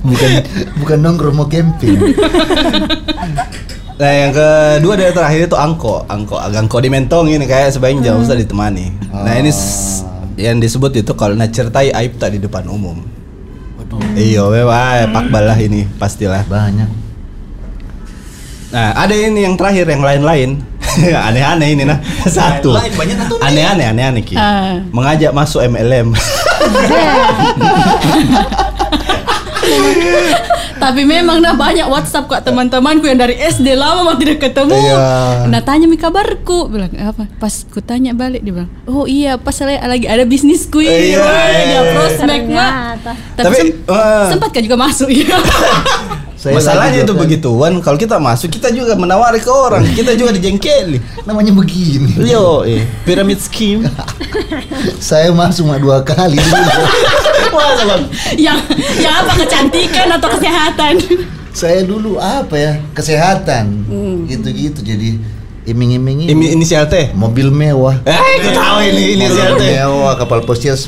Bukan bukan nongkrong mau camping. Nah yang kedua dari terakhir itu angko, angko, angko di mentong ini kayak sebaiknya jauh usah ditemani. Nah ini s- yang disebut itu kalau nak certai aib tak di depan umum. Iya, wah, pakbal lah ini pastilah. Banyak. Nah ada ini yang terakhir yang lain-lain, aneh-aneh ini nah satu. Aneh-aneh, aneh-aneh ki. Ah. Mengajak masuk MLM. Tapi memang nah banyak WhatsApp kok teman-temanku yang dari SD lama mah tidak ketemu. Iya. Nah tanya mi kabarku, bilang apa? Pas ku tanya balik dia bilang, oh iya pas saya lagi ada bisnisku ini, Iya, Wah, iya, dia iya. prospek mah. Tapi, Tapi, sem- sempat kan juga masuk ya. Saya Masalahnya itu juga- begituan, kalau kita masuk kita juga menawari ke orang, kita juga dijengkeli. Namanya begini. Yo, eh, pyramid scheme. Saya masuk mah dua kali Masa bang? yang yang apa kecantikan atau kesehatan? Saya dulu apa ya? Kesehatan. Gitu-gitu jadi iming-iming Ini inisial T. mobil mewah. Eh, aku tahu ini inisial Mobil T. mewah, kapal pesiar.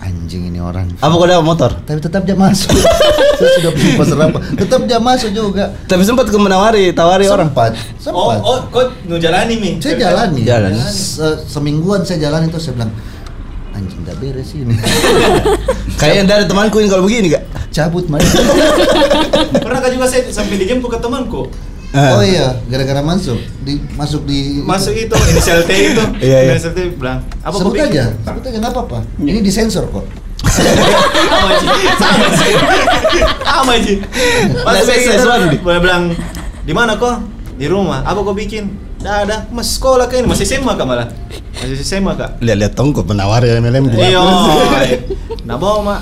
Anjing ini orang. Apa kau dapat motor? Tapi tetap dia masuk. Saya sudah punya pasar apa? Tetap dia masuk juga. Tapi sempat kau menawari, tawari orang. Sempat. Oh, Sempat. oh, kok nu jalani mi? Saya jalani. Jalan. Se- semingguan saya jalan itu saya bilang anjing gak beres ini. Kayak dari temanku ini kalau begini gak? Cabut mari. Pernah kan juga saya sampai dijemput ke temanku. Eh. Oh iya, gara-gara masuk di masuk di Masuk itu inisial T itu. Iya, iya. Inisial T bilang, apa sebut bikin?" aja, sebut aja nggak apa-apa. Ini disensor kok. Sama Ji. Sama Ji. Sama Ji. Pas Lah, saya bilang, "Di mana kok?" Di rumah. Apa kau bikin? Dah, dah. Masih sekolah kan ini, masih SMA kak malah. Masih SMA kak. Lihat-lihat tongkol menawari MLM gitu. Iya. Nah bawa mak.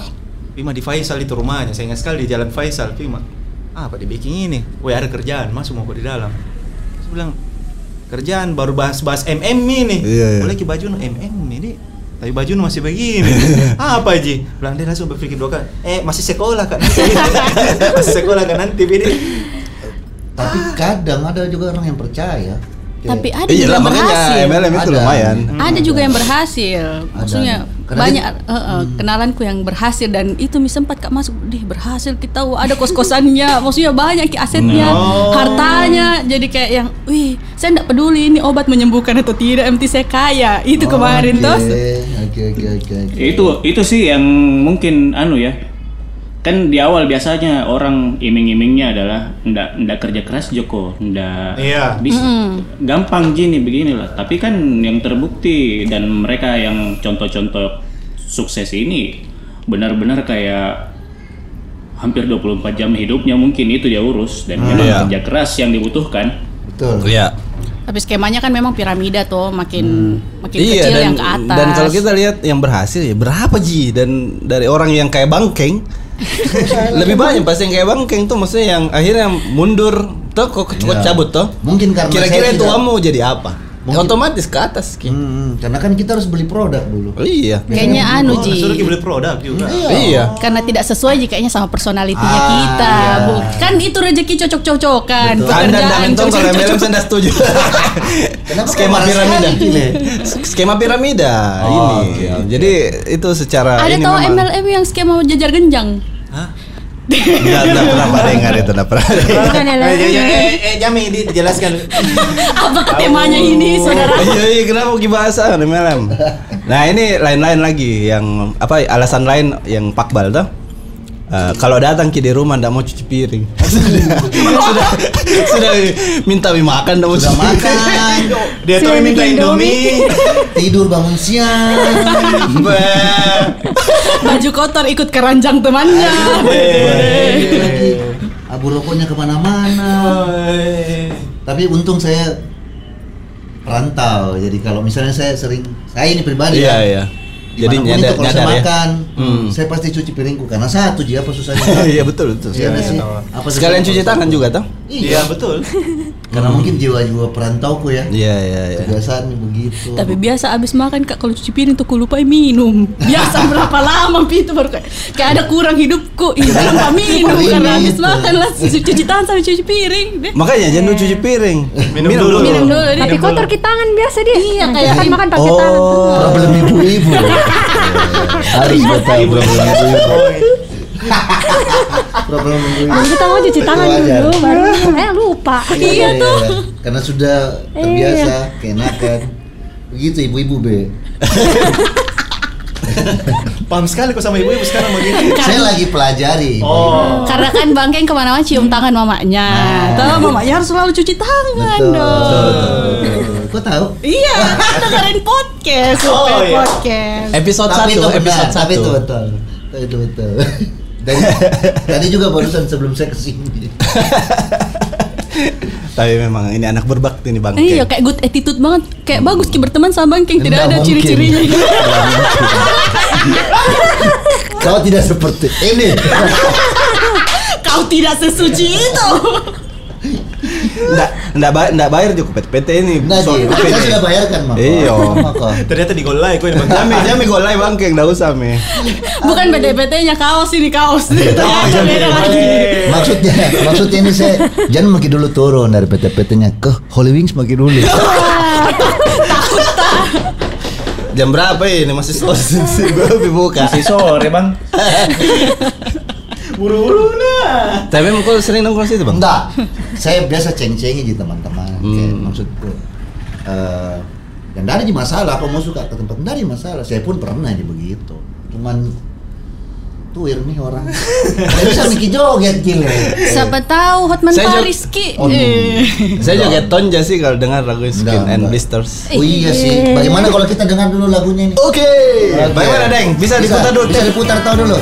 Pima di Faisal itu rumahnya. Saya ingat sekali di Jalan Faisal. Pima. Ah, apa dibikin ini? Woi ada kerjaan. Masuk mau ke di dalam. Saya bilang kerjaan baru bahas-bahas MM ini. Iya, iya. Boleh ke baju no MM ini. Tapi baju masih begini. ah, apa Ji? Bilang dia langsung berpikir dua kali. Eh masih sekolah kan masih sekolah kan nanti ini. Tapi kadang ada juga orang yang percaya. Tapi ada Iya juga lah yang makanya berhasil. MLM itu Ada. lumayan. Ada juga yang berhasil. Maksudnya Karena banyak dia- eh, eh, kenalanku yang berhasil dan itu mi sempat kak masuk, dih berhasil kita wah, ada kos-kosannya, maksudnya banyak ki asetnya, Oh. hartanya. Jadi kayak yang, wih, saya tidak peduli ini obat menyembuhkan atau tidak, MT saya kaya. Itu Oh, kemarin oke. toh. Oke oke oke. oke. itu itu sih yang mungkin anu ya kan di awal biasanya orang iming-imingnya adalah ndak ndak kerja keras Joko ndak Iya. bis- gampang gini beginilah tapi kan yang terbukti dan mereka yang contoh-contoh sukses ini benar-benar kayak hampir 24 jam hidupnya mungkin itu dia urus dan memang Iya. kerja keras yang dibutuhkan Betul. Iya. Tapi skemanya kan memang piramida tuh, makin makin Iya kecil dan yang ke atas. dan kalau kita lihat yang berhasil ya berapa Ji dan dari orang yang kayak bangkeng lebih banyak pasti yang kayak bangkeng tuh maksudnya yang akhirnya mundur tuh kok Iya. cabut tuh. Mungkin karena Kira-kira itu kamu jadi apa? Mungkin- Otomatis ke atas Ki. Hmm, karena kan kita harus beli produk dulu. Oh, iya. Kayaknya anu Oh, Ji. suruh beli produk juga. Iya. Karena tidak sesuai jika kayaknya sama personalitinya Ah, kita. iya. Kan itu rezeki cocok-cocokan. Pekerjaan dan mentong kalau MLM saya setuju. Kenapa Skema piramida. Skema piramida Oh, ini. oke, oke. Jadi itu secara Ada ini tahu memang- MLM yang skema jajar genjang? Hah? Enggak, enggak pernah pada dengar itu, enggak pernah. dengar. Bukan Eh, LLM. eh, eh, eh, Jami dijelaskan. Apa temanya ini, saudara? Iya, iya, kenapa ah, MLM? Nah, ini lain-lain lagi yang apa alasan lain yang pakbal tuh. Eh, kalau datang ki di rumah ndak mau cuci piring. sudah sudah minta mi makan ndak mau Sudah cuci piring. makan, Dia tuh minta Indomie. tidur bangun siang. Baju kotor ikut keranjang temannya. Abu rokoknya ke mana-mana. Tapi untung saya perantau. Jadi kalau misalnya saya sering, saya ini pribadi Iya, ya, iya. Jadi nyadar- itu kalau saya nyadar ya? makan, Hmm. saya pasti cuci piringku karena satu jadi apa susahnya? Iya betul betul. Iya sih? tahu. Apa Sekalian cuci tangan juga toh? Iya betul. Karena mungkin jiwa-jiwa perantauku ya. Iya iya iya. Kebiasaan begitu. Tapi biasa abis makan kak kalau cuci piring tuh aku lupa minum. Biasa berapa lama itu baru kayak, kayak ada kurang hidupku. Iya lupa minum karena abis makan lah cuci tangan sampai cuci piring. Deh. Makanya jangan cuci piring. Minum dulu. Minum dulu. Tapi kotor ke tangan biasa dia. Iya kayak- kan makan pakai tangan. Oh. problem ibu-ibu. Harus problem ibu-ibu. Problem. Dan kita mau cuci tangan dulu baru eh lupa. Iya tuh. Karena sudah terbiasa keenakan. Begitu ibu-ibu be. Paham sekali kok sama ibu-ibu sekarang begini. Saya lagi pelajari. Oh. Karena kan bangkeng ke mana-mana cium tangan mamanya. Tuh mamanya harus selalu cuci tangan Betul. dong. Betul. Kok tahu? Iya, kan dengerin podcast, Oh, iya. podcast. Episode tapi itu 1, benar, episode tapi itu 1. betul. Itu betul. Tadi, tadi juga barusan sebelum saya ke sini. Tapi memang ini anak berbakti nih Bang. Iya, kayak good attitude banget. Kayak bagus ki berteman sama bangkeng, tidak Nggak ada ciri-cirinya. Kau tidak seperti ini. Kau tidak sesuci itu. Enggak enggak bayar enggak bayar juga PT ini. Nah, soal Ji, PT. saya sudah bayarkan, Mak. Iya. Maka. Ternyata di gol lain kok ini Bang. Jami jami golai bangkeng enggak usah me. Bukan PT-PT-nya kaos ini kaos. Ternyata beda lagi. Maksudnya, maksudnya ini saya jangan makin dulu turun dari PT-PT-nya ke Holy Wings makin dulu. Jam berapa ini masih sore sih gue buka. Masih sore bang. Buru-buru nah. Tapi memang kau sering nongkrong situ bang? Enggak, saya biasa ceng-cengi di teman-teman. Kayak Hmm. maksudku, eh dan dari di masalah, apa mau suka ke tempat dari masalah. Saya pun pernah di begitu. Cuman tuir nih orang. Saya bisa mikir joget gile. Siapa tahu Hotman Saya Paris ki. Oh, Eh. Saya juga tonja sih kalau dengar lagu Skin Enggak, and enggak. Blisters. Oh iya sih. Bagaimana kalau kita dengar dulu lagunya ini? Oke. Bagaimana Deng? Bisa diputar dulu. Bisa diputar tahu dulu.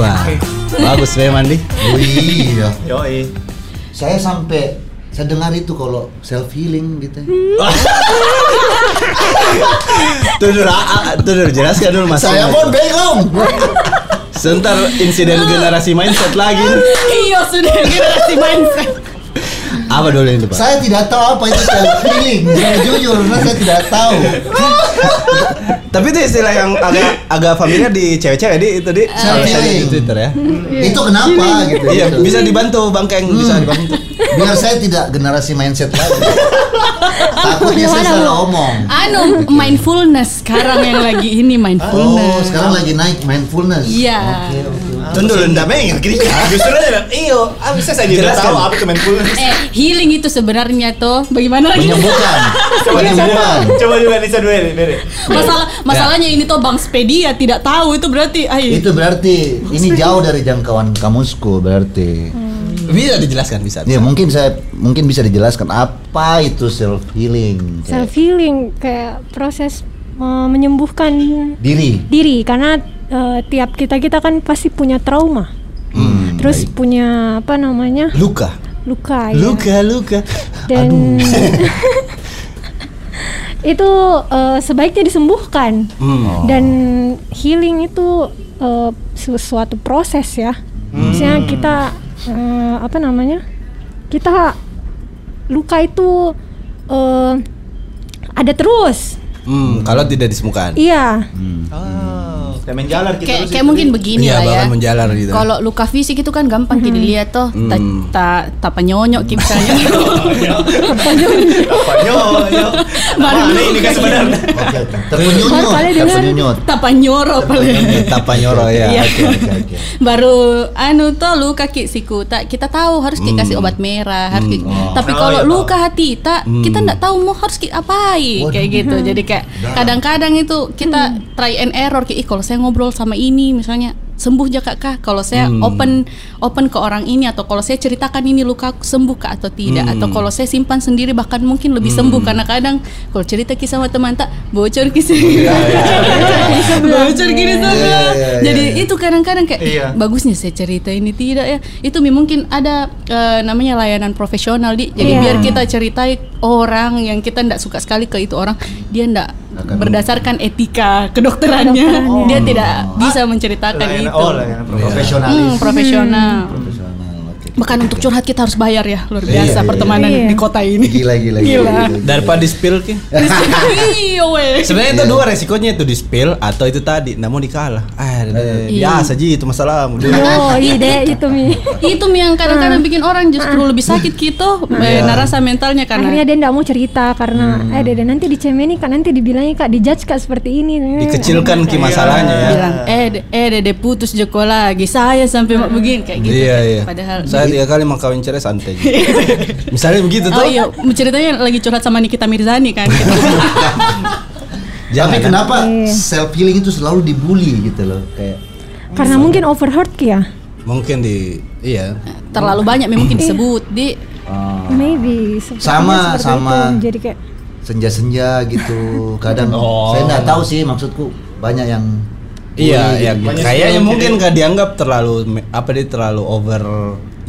Wah. Bagus memang nih. Oh iya. Yoi. Saya sampai saya dengar itu kalau self healing gitu. Tuh dulu, ah, ah, tuh dulu jelaskan dulu mas. Saya pun bingung. Sebentar insiden generasi mindset lagi. Iya sudah generasi mindset. Apa dulu itu pak? Saya tidak tahu apa itu self healing. Jujur, karena saya tidak tahu. Tapi itu istilah yang agak agak familiar di cewek-cewek di itu di Self kalau saya lihat healing. di Twitter ya. Itu kenapa gitu? Iya, bisa dibantu Bang Keng, bisa dibantu. Biar saya tidak generasi mindset lagi. Takutnya saya salah omong. Anu mindfulness sekarang yang lagi ini Oh, mindfulness. sekarang lagi naik mindfulness. Iya. Oke, Tunggu dulu, ndak mengir kiri. Justru bilang, iyo, bisa saya juga Jelaskan. tahu apa itu mindfulness. Eh, healing itu sebenarnya tuh bagaimana lagi? Menyembuhkan. Menyembuhkan. Coba juga Nisa dulu ini. Masalah masalahnya ini tuh Bang Spedia tidak tahu itu berarti ayo. Itu berarti ini jauh dari jangkauan kamusku berarti. Bisa dijelaskan bisa. Ya mungkin saya mungkin bisa dijelaskan apa itu self healing. Self healing kayak proses uh, menyembuhkan diri. diri karena uh, tiap kita kita kan pasti punya trauma. Hmm, Terus baik. punya apa namanya? Luka. luka ya. Luka, luka. Dan itu uh, sebaiknya disembuhkan. Hmm. Dan healing itu uh, sesuatu proses ya. Misalnya kita uh, apa namanya? Kita luka itu uh, ada terus. Hmm, kalau tidak disembuhkan. Iya. Oh, kayak main jalan kita Kayak kayak mungkin begini Iya, lah ya. bahkan menjalar gitu. Kalau luka fisik itu kan gampang kita dilihat tuh. Ta, ta, tapa nyonyok ki misalnya. Apa nyo, nyo. Baru ini kan sebenarnya. Oke, oke. Terpenyunyut, Baru kali dengar. terpenyunyut. tapa nyoro paling. Tapa nyoro ya. Iya. Oke, oke, oke. Baru anu tuh luka ki siku tak kita tahu harus ki kasih obat merah harus ki- Oh. tapi Oh, kalau iya, luka hati tak kita nggak tahu mau harus ki apai Waduh. kayak gitu jadi kayak kadang-kadang itu kita try and error ki "Ih, kalau saya ngobrol sama ini misalnya sembuh jakak kah? Kalau saya Hmm. open open ke orang ini atau kalau saya ceritakan ini luka aku sembuh kah atau tidak? Hmm. Atau kalau saya simpan sendiri bahkan mungkin lebih sembuh karena kadang kalau cerita kisah sama teman tak bocor kisah. bocor gini sama. Iya, iya, iya, Jadi iya. itu kadang-kadang kayak "Ih, Iya. bagusnya saya cerita ini tidak ya. Itu mungkin ada eh, namanya layanan profesional di. Jadi Iya. biar kita ceritai orang yang kita tidak suka sekali ke itu orang, dia tidak Akan- berdasarkan etika kedokterannya, Kedokterannya. dia tidak bisa menceritakan Layanan- itu. oh layanan Profesionalis. Hmm, profesional. Profesional. Bahkan untuk curhat kita harus bayar ya, luar biasa Iya, iya. pertemanan Iya. di kota ini. Gila gila Gila. Daripada di spill ki. Iya weh. Sebenarnya itu dua resikonya itu di spill atau itu tadi, namun dikalah. Ah, Iya. biasa ji itu masalah. Oh, ide itu mi. itu mi yang kadang-kadang bikin orang justru lebih sakit gitu, eh, narasa mentalnya Akhirnya karena dia tidak mau cerita karena eh dede nanti dicemeni kak nanti dibilangnya kak dijudge kak seperti ini. Dikecilkan ki masalahnya ya. bilang eh de- eh dede putus joko lagi saya sampai mau begini kayak gitu. Iya iya. Padahal saya tiga kali mau kawin cerai santai. Misalnya begitu tuh. Oh iya, ceritanya lagi curhat sama Nikita Mirzani kan. gitu. Jangan, Tapi kenapa self healing itu selalu dibully gitu loh kayak Karena mungkin overheard ya. Mungkin di iya. Terlalu banyak memang mungkin disebut di ah, Maybe Sama, seperti sama. itu. Jadi kayak senja-senja gitu. Kadang Oh. saya nggak tahu sih maksudku banyak yang Iya, bully ya gitu. kayaknya mungkin nggak dianggap terlalu apa dia terlalu over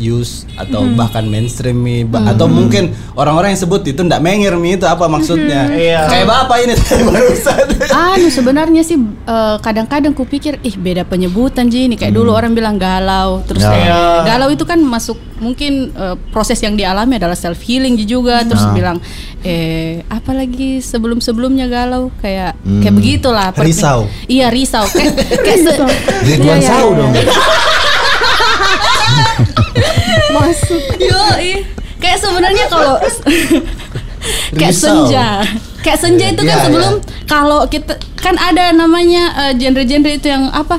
use atau bahkan mainstream mi Ba- atau mungkin orang-orang yang sebut itu ndak menger mi itu apa maksudnya Iya. kayak bapak ini tadi barusan anu sebenarnya sih eh, kadang-kadang kupikir ih beda penyebutan Ji ini kayak dulu orang bilang galau terus Ya. eh, Ya. galau itu kan masuk mungkin eh, proses yang dialami adalah self healing juga terus bilang eh apalagi sebelum-sebelumnya galau kayak kayak begitulah Risau. iya risau kayak, kayak se- Ridwan Iya, iya, Sau iya. dong. masuk. Yo, kayak sebenarnya kalau kayak senja, kayak senja itu kan Iya, sebelum kalau kita kan ada namanya eh, genre-genre itu yang apa,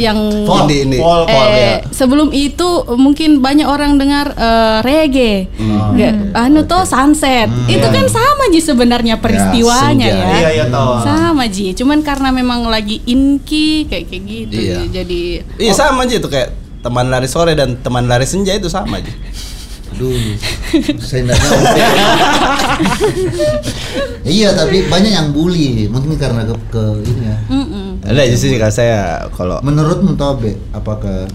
yang Folk. ini ini. Pol, pol, eh, ya. sebelum itu mungkin banyak orang dengar eh, reggae, Nggak, anu tuh sunset, itu kan sama ji sebenarnya peristiwanya ya. Iya, iya. Sama ji, cuman karena memang lagi inki kayak kayak gitu, Iya. jadi iya sama aja itu kayak teman lari sore dan teman lari senja itu sama aja Aduh, saya nggak tahu. iya, tapi banyak yang bully, mungkin karena ke, ke ini ya. mm-mm. ada aja sih kalau saya kalau Menurutmu Tobe, apakah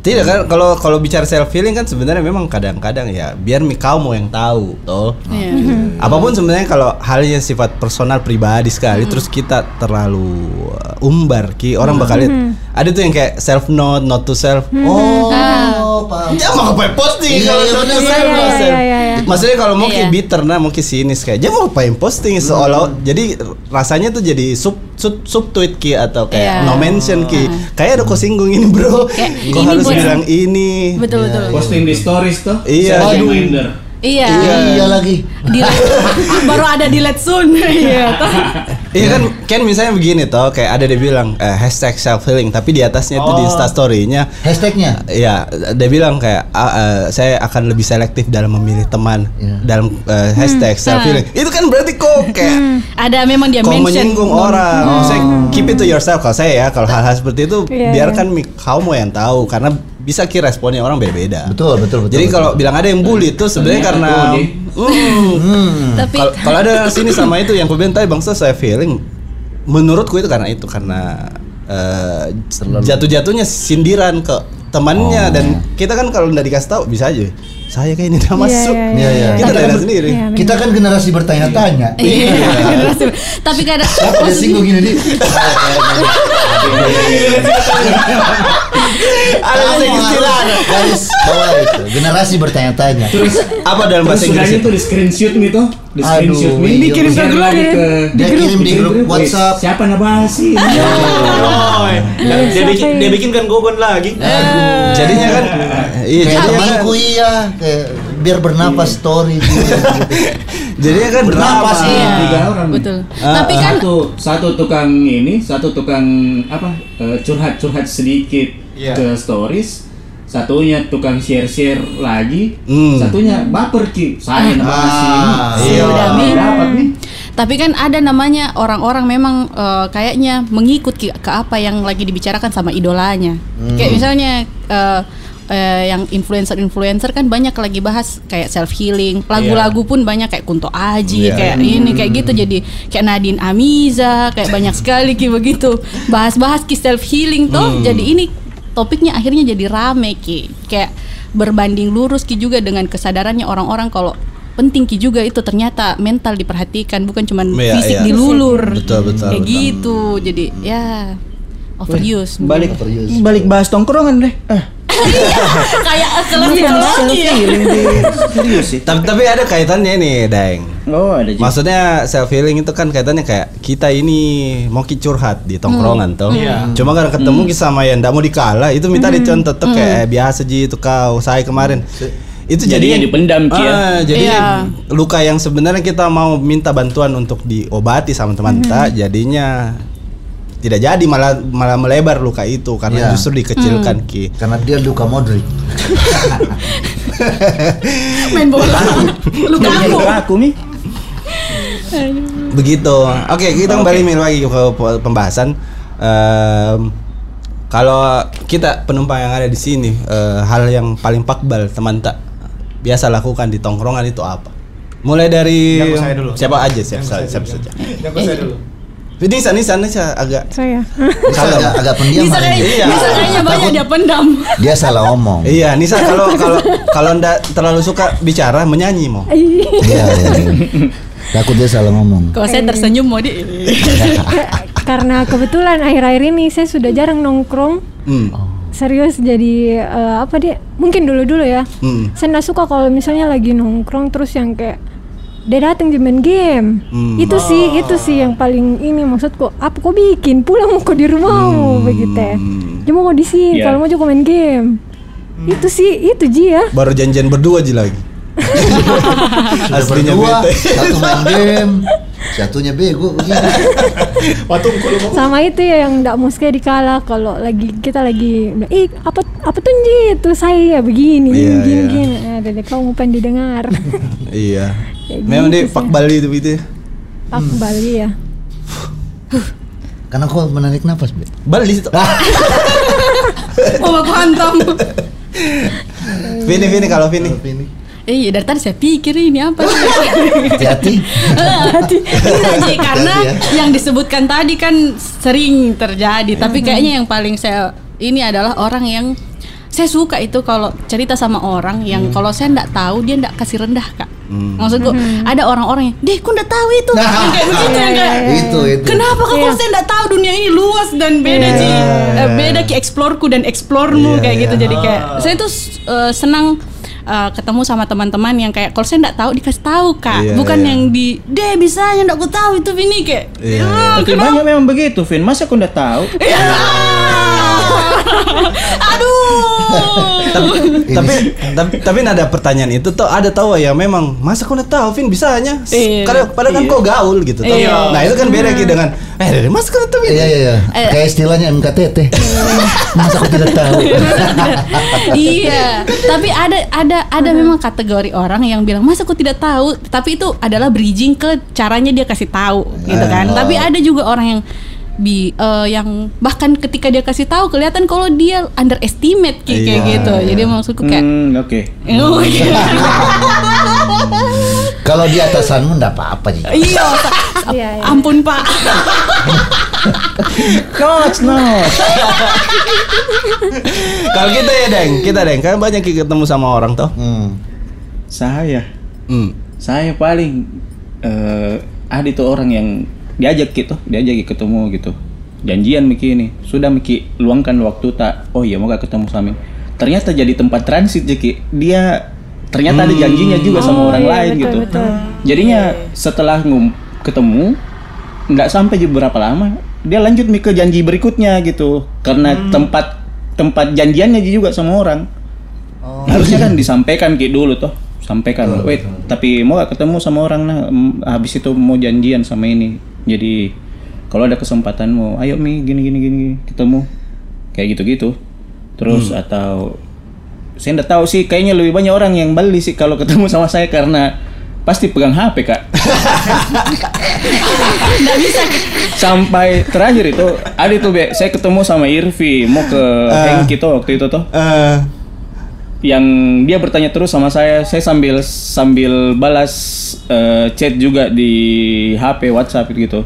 Tidak kan kalau kalau bicara self healing kan sebenarnya memang kadang-kadang ya biar mi kamu yang tahu toh. Iya. Apa pun sebenarnya kalau halnya sifat personal pribadi sekali terus kita terlalu uh, umbar ki orang bakal lihat. Ada tuh yang kayak self note, not to self. Oh, paham. Dia mau ngapain posting Iya, kalau iya, not to self, iya, iya, self. iya, iya. Maksudnya kalau mungkin Iya. bitter nah mungkin sinis kayak dia mau ngapain posting seolah jadi rasanya tuh jadi sub sub sub tweet ki atau kayak no mention ki. Kayak ada kau singgung ini bro. Kayak Kau ini harus bilang ini. betul betul. Posting di stories tuh. Iya. Self Waduh. reminder. Iya. Iya lagi. Di baru ada di let soon. Iya. toh. Iya kan, kan misalnya begini toh, kayak ada dia bilang eh, hashtag self healing, tapi di atasnya itu di Oh. Insta story-nya, Hashtagnya. ya dia bilang kayak "Ah, eh, saya akan lebih selektif dalam memilih teman Iya. dalam eh, hashtag self healing. Itu kan berarti kok kayak Ada memang dia mention. menyinggung orang. Saya keep it to yourself kalau saya ya, kalau hal-hal seperti itu Iya, biarkan mi- kamu yang tahu karena bisa ki responnya orang beda-beda. Betul, betul, betul. Jadi kalau bilang ada yang bully itu sebenarnya Ternyata karena. Hmm. Tapi Kalau kalau ada sini sama itu yang kubilang tadi bangsa saya feeling menurutku itu karena itu karena eh, jatuh-jatuhnya sindiran ke temannya Oh. dan kita kan kalau nggak dikasih tahu bisa aja saya kayak ini udah Iya, masuk iya, Iya, iya. kita Tapi udah kan- sendiri Iya, benar. Kita kan generasi bertanya-tanya. Iya. Tapi kadang Siapa dia singgung gini di? ada istilah Garis bawah itu. Generasi bertanya-tanya. Terus apa dalam bahasa Inggris sudahnya itu di screenshot gitu, di Aduh, screenshot nih, iya, Dikirim ke grup ya. Dia kirim di grup WhatsApp. Siapa nama sih? Dia bikin dia bikin kan gogon lagi. jadinya kan iya jadinya kan, kayak biar bernapas story dia. jadinya kan Bernapas, drama. iya. Tiga orang. betul. Ah, Tapi kan satu satu tukang ini, satu tukang apa eh, curhat-curhat sedikit Iya. ke stories, satunya tukang share-share lagi, Hmm. satunya baper ki. Saya Ah, sih. iya. Sudah, dapat nih. Tapi kan ada namanya orang-orang memang eh, kayaknya mengikut ke, ke apa yang lagi dibicarakan sama idolanya. Kayak misalnya eh, eh, yang influencer-influencer kan banyak lagi bahas kayak self healing, lagu-lagu pun banyak kayak Kunto Aji, Iya. kayak ini kayak gitu jadi kayak Nadine Amiza, kayak banyak sekali kayak begitu. Bahas-bahas ki self healing tuh. Jadi ini topiknya akhirnya jadi rame ki. Kayak berbanding lurus ki juga dengan kesadarannya orang-orang kalau penting ki juga itu ternyata mental diperhatikan bukan cuman Iya, fisik iya. dilulur. Betul, betul, Kayak betul. gitu. Jadi ya overuse. Balik Overuse. balik bahas tongkrongan deh. Ah, kayak kelas Iya, lagi ya. feeling di serius sih. Tapi, tapi ada kaitannya nih, Daeng. Oh, ada juga. Maksudnya self healing itu kan kaitannya kayak kita ini mau curhat di tongkrongan tuh. Cuma karena ketemu ki sama yang ndak mau dikalah itu minta dicontoh tuh kayak "Eh, biasa ji itu kau saya kemarin. Itu Jadinya jadi dipendam, Ki, ya? Ah, jadi Iya. luka yang sebenarnya kita mau minta bantuan untuk diobati sama teman kita jadinya tidak jadi malah malah melebar luka itu karena Iya. justru dikecilkan ki. Karena dia Luka Modric. main bola. Lu Jadinya kaku. luka aku nih. Begitu. Oke, kita kembali Mil, lagi ke pe- pembahasan. Em, kalau kita penumpang yang ada di sini, eh, hal yang paling pakbal teman tak biasa lakukan di tongkrongan itu apa? Mulai dari Yang saya dulu. siapa aja, siapa, saja, saya siapa saja. Yang saya dulu. Nisa, Nisa, Nisa agak Saya. Bisa agak, agak pendiam Bisa hari kayak, ini. Iya. bisa kayaknya banyak Takut dia pendam. Dia salah omong. Iya, Nisa kalau kalau kalau ndak terlalu suka bicara menyanyi mau. Iya, iya. iya. Takut dia salah ngomong. Kalau saya tersenyum mau di Karena kebetulan akhir-akhir ini saya sudah jarang nongkrong. Hmm. Serius jadi eh, apa dia? Mungkin dulu-dulu ya. Hmm. Saya nggak suka kalau misalnya lagi nongkrong terus yang kayak dia datang dia main game. Hmm. Itu sih, itu sih yang paling ini maksudku. Apa kau bikin? Pulang kok di rumahmu begitu. ya. Dia mau di sini, Iya. kalau mau juga main game. Itu sih, itu Ji ya. Baru janjian berdua aja lagi. Aslinya berdua, bete. satu main game, satunya bego begitu. Patung kalau mau. sama itu ya yang mau sekali dikalah kalau lagi kita lagi ih apa apa tuh itu saya begini Iya, gini iya. gini nah, dari kau mau pengen didengar Iya. Kayak Memang gitu dia sih. pak Bali itu itu. Pak Bali ya Karena kau menarik nafas, Be. Bali itu. Oh aku hantam. Vini, Vini kalau Vini. Ini. Eh, iya dari tadi saya pikir ini apa sih? Hati-hati. Enggak sih karena Hati-hati yang disebutkan tadi kan sering terjadi, tapi kayaknya yang paling saya ini adalah orang yang saya suka itu kalau cerita sama orang yang kalau saya ndak tahu dia ndak kasih rendah kak. Maksudku ada orang-orang yang, deh, aku ndak tahu itu, Nah. yang kayak begitu yang kayak. Itu itu. Kenapa kok Iya. saya ndak tahu dunia ini luas dan beda sih, Eh, beda ki eksplorku dan eksplormu Iya, kayak gitu. iya. Jadi kayak saya tuh eh, senang eh, ketemu sama teman-teman yang kayak kalau saya ndak tahu dikasih tahu kak, Iya, bukan iya. yang di deh bisanya ndak aku tahu itu ini kayak. Iya, "Ah, Tapi banyak memang begitu, Vin. Masa aku udah tahu? Ya. Aduh. Tapi tapi tapi tapi ada pertanyaan itu tuh ada tahu ya memang masa kau udah tahu Vin bisanya Iya. karena padahal kan Iya. kau gaul gitu. Iya. nah itu kan beda gitu dengan eh dari masa kau tahu Iya iya iya. Eh. Kayak istilahnya MKTT. Masa aku tidak tahu. iya, tapi ada ada ada memang kategori orang yang bilang masa aku tidak tahu, tapi itu adalah bridging ke caranya dia kasih tahu, gitu kan. Oh. Tapi ada juga orang yang bi eh, yang bahkan ketika dia kasih tahu kelihatan kalau dia underestimate kayak kayak Iya, gitu. iya. Jadi maksudku kayak Hmm, oke. Oh, iya. Kalau di atasanmu enggak apa-apa sih. Iya, Iya, iya. ampun Pak. Coach, no. kalau kita ya deng kita deng kan banyak ketemu sama orang toh Hmm. Saya, hmm. saya paling eh ada itu orang yang diajak gitu, diajak ketemu gitu. Janjian Miki ini, sudah Miki luangkan waktu tak. Oh iya, mau gak ketemu Samin. Ternyata jadi tempat transit Jeki. Dia ternyata ada janjinya juga sama Oh, orang iya, lain betul, gitu. betul. Jadinya setelah ngum ketemu nggak sampai juga berapa lama dia lanjut nih ke janji berikutnya gitu karena tempat tempat janjiannya juga sama orang harusnya kan disampaikan kayak dulu toh sampaikan wait tapi mau gak ketemu sama orang nah habis itu mau janjian sama ini jadi kalau ada kesempatan mau ayo mi gini gini gini ketemu. Kayak gitu gitu terus atau saya nggak tahu sih kayaknya lebih banyak orang yang beli sih kalau ketemu sama saya karena pasti pegang HP kak. Nggak bisa. Sampai terakhir itu ada tuh Be, saya ketemu sama Irvi mau ke Hengki tuh waktu itu tuh. Eh, yang dia bertanya terus sama saya saya sambil sambil balas eh, chat juga di HP WhatsApp gitu.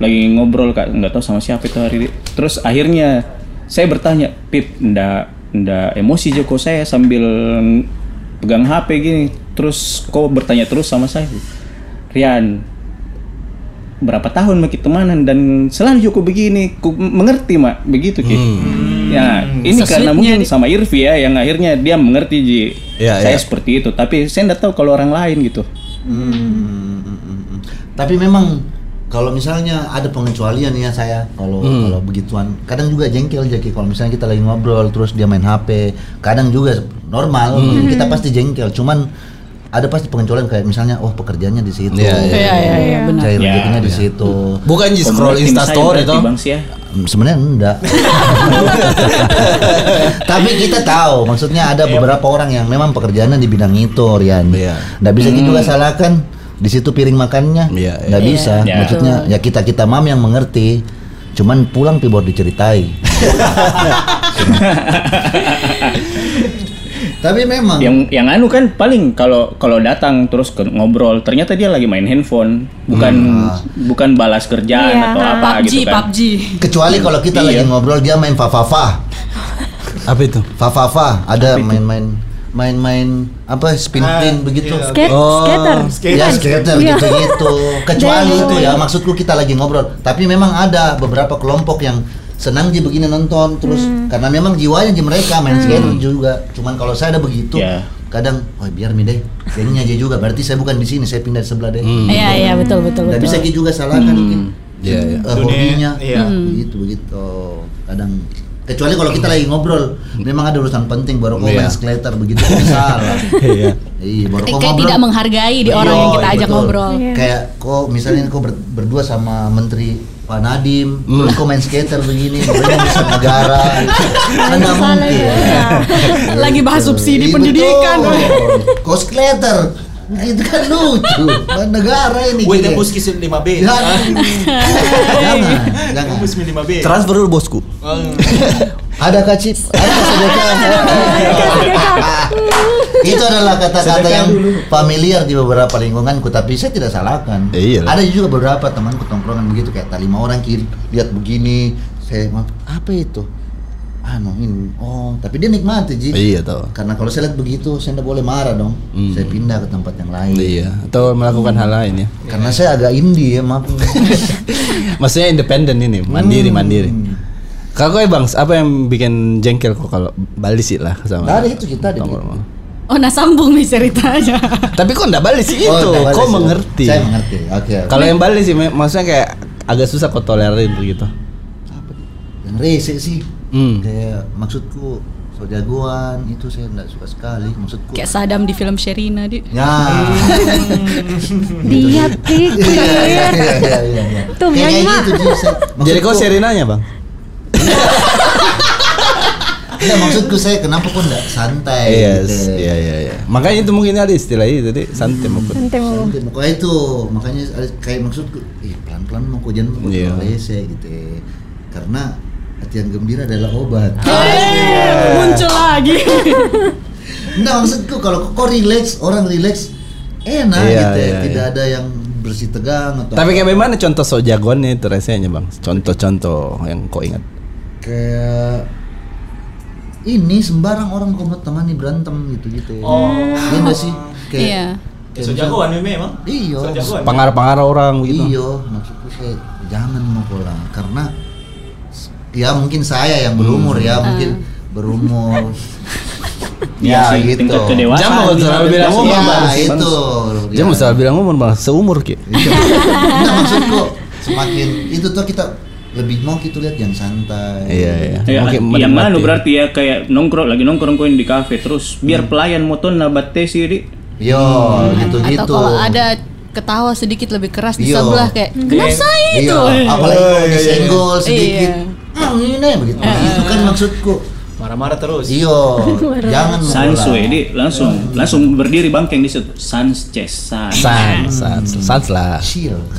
Lagi ngobrol kak. Nggak tahu sama siapa itu hari ini. terus akhirnya saya bertanya Pip ndak ndak emosi Joko saya sambil pegang HP gini? Terus kok bertanya terus sama saya? Rian berapa tahun mak kita dan selalu Joko begini. Ku mengerti mak. Begitu ki ya ini karena mungkin sama Irvi ya yang akhirnya dia mengerti ji Iya, saya iya. seperti itu tapi saya nggak tahu kalau orang lain gitu Hmm, hmm, hmm, hmm. Tapi memang kalau misalnya ada pengecualian ya saya kalau Hmm. kalau begituan kadang juga jengkel jadi kalau misalnya kita lagi ngobrol terus dia main HP kadang juga normal Hmm. kita pasti jengkel cuman ada pasti pengecualian kayak misalnya oh pekerjaannya di situ Iya, iya. Iya, iya, iya, benar. cair Ya, rezekinya di iya. situ bukan di scroll Insta story toh. Sia. Hmm, sebenarnya enggak tapi kita tahu maksudnya ada beberapa orang yang memang pekerjaannya di bidang itu Rian Iya. nggak bisa kita juga salahkan di situ piring makannya Iya, iya. nggak bisa Iya. maksudnya ya kita kita mam yang mengerti cuman pulang pi baru diceritai tapi memang yang yang anu kan paling kalau kalau datang terus ke ngobrol ternyata dia lagi main handphone bukan bukan balas kerjaan Iya. atau apa PUBG, gitu kan PUBG. kecuali kalau kita Iya. lagi ngobrol dia main fafafa Apa itu? fafafa ada main-main main-main apa spin spin begitu Skate, Oh. skater. Ya skater Iya. gitu-gitu. Kecuali Dia- itu ya, maksudku kita lagi ngobrol. Tapi memang ada beberapa kelompok yang senang ji begini nonton terus karena memang jiwanya di mereka main skater juga. Cuman kalau saya ada begitu, Ya. kadang oh biar mi deh, gengnya aja juga. Berarti saya bukan di sini, saya pindah di sebelah deh. Iya, iya, betul, betul, Nggak betul. bisa kita juga salahkan mungkin. Iya, iya. Eh, Dunia, hobinya iya. begitu begitu kadang kecuali kalau kita lagi ngobrol memang ada urusan penting baru Iya. main skater begitu salah Iya. iya baru kayak ngobrol tidak menghargai di orang yang kita Iya, ajak betul. ngobrol. Iya. Kayak kok misalnya kok ber- berdua sama Menteri Pak Nadim, Hmm. main skater begini, mereka bisa negara, kan nggak Salah mungkin. ya. Lagi bahas subsidi Iya, pendidikan. Kok skater, itu kan lucu, Kan negara ini. Wih, gila. tembus kis 5B. Jangan, jangan, jangan. Tembus 5B. Transfer dulu bosku. Ada kacip, ada sedekah. itu adalah kata-kata yang familiar di beberapa lingkunganku, tapi saya tidak salahkan. Eh, iyalah. Ada juga beberapa temanku tongkrongan begitu kayak lima orang kiri lihat begini, saya ngomong, apa itu? Anu ini, oh, tapi dia nikmati ji. Iya toh. Karena kalau saya lihat begitu, saya tidak boleh marah dong. Hmm. Saya pindah ke tempat yang lain. Iya. Atau melakukan hal lain ya. Karena saya agak indie ya, maaf. Maksudnya independen ini, mandiri mandiri. Kalau gue bang, apa yang bikin jengkel kok kalau balik sih lah sama. Ada itu kita Nongkrong. Oh, nah sambung nih ceritanya. Tapi kok enggak balik sih itu? Oh, kok mengerti? Saya mengerti. Oke. oke. Kalau yang balik sih, maksudnya kayak agak susah kok tolerir gitu. apa yang rese sih Hmm. kayak maksudku so jagoan itu saya tidak suka sekali maksudku Kayak Sadam di film Sherina, Di. ya Dia iya pikir. iya iya iya iya Tuh, nyanyi, gitu. Saya- Jadi kok maksudku- Serinanya bang? Enggak, maksudku saya kenapa kok enggak santai Yes, gitu. iya iya iya. Makanya itu mungkin ada istilah itu tadi santai maupun. Santai mau. Santai, itu makanya ada kayak maksudku ih pelan-pelan mau kok jangan mau Iya. lese gitu ya. karena hati yang gembira adalah obat Eh, muncul lagi. Enggak maksudku kalau kok relax orang relax enak Iya, gitu ya. iya, tidak iya. ada yang bersih tegang atau Tapi kayak bagaimana contoh sok jagoannya itu rasanya bang? Contoh-contoh yang kau ingat? kayak ini sembarang orang kau mau temani berantem gitu gitu ya. Oh. Iya nggak sih kayak Iya. kayak jagoan memang. Iya. So jagoan. Pengaruh-pengaruh orang gitu. Iya, maksudku saya jangan mau pulang karena ya mungkin saya yang berumur ya, mungkin berumur. Ya, ya sih, gitu. kedewasaan Jangan mau ada bilang umur, Ya, Bang. itu. Dia mau selalu bilang umur bang, seumur ki. Iya. Nah, maksudku semakin itu tuh kita lebih mau kita lihat yang santai. Iya iya. Ya, yang mana berarti ya kayak nongkrong lagi nongkrong koin di kafe terus biar pelayan moton nabat teh sih di Yo, gitu-gitu. Atau kalau ada ketawa sedikit lebih keras di Iya. sebelah kayak kenapa itu? Iya, apalagi kalau disenggol Iya. sedikit. Ah, ini begitu. Itu kan maksudku. Marah-marah terus. Iyo, jangan Sans mengulang. we, di langsung langsung berdiri bangkeng di situ. Sans Ces Sans. Sans, sans, sans lah. Chill.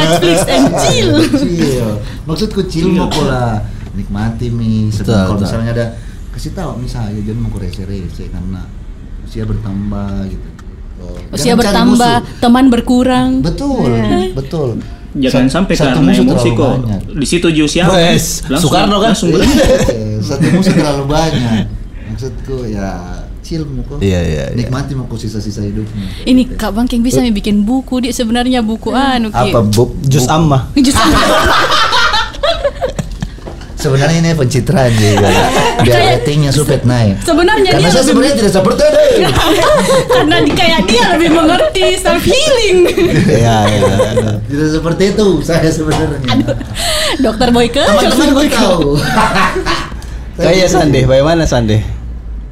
Netflix and chill. chill. Maksudku chill mau pola nikmati mi. Kalau misalnya ada kasih tahu misalnya jangan mau rese-rese karena usia bertambah gitu. Oh, Usia bertambah, musuh. teman berkurang. Betul, betul. Jangan Sa- sampai satu karena musuh emosi terlalu kok. banyak. Di situ jus siapa? Wes, Soekarno kan? Langsung. Eh, Satu musuh terlalu banyak. Maksudku ya chill mau kok. Iya, iya, iya. Nikmati mau kok sisa-sisa hidupmu. Ini Kak Bangking bisa nih bikin buku dia sebenarnya buku anu. Apa bu? Jus amma. Jus Sebenarnya ini pencitraan juga. Biar ratingnya supet naik. Sebenarnya Karena dia saya sebenarnya tidak seperti itu. karena di, kayak dia lebih mengerti self healing. Iya, iya. Tidak seperti itu saya sebenarnya. Dokter Boyke. Teman-teman gue tahu. Kayak Sande, bagaimana Sande?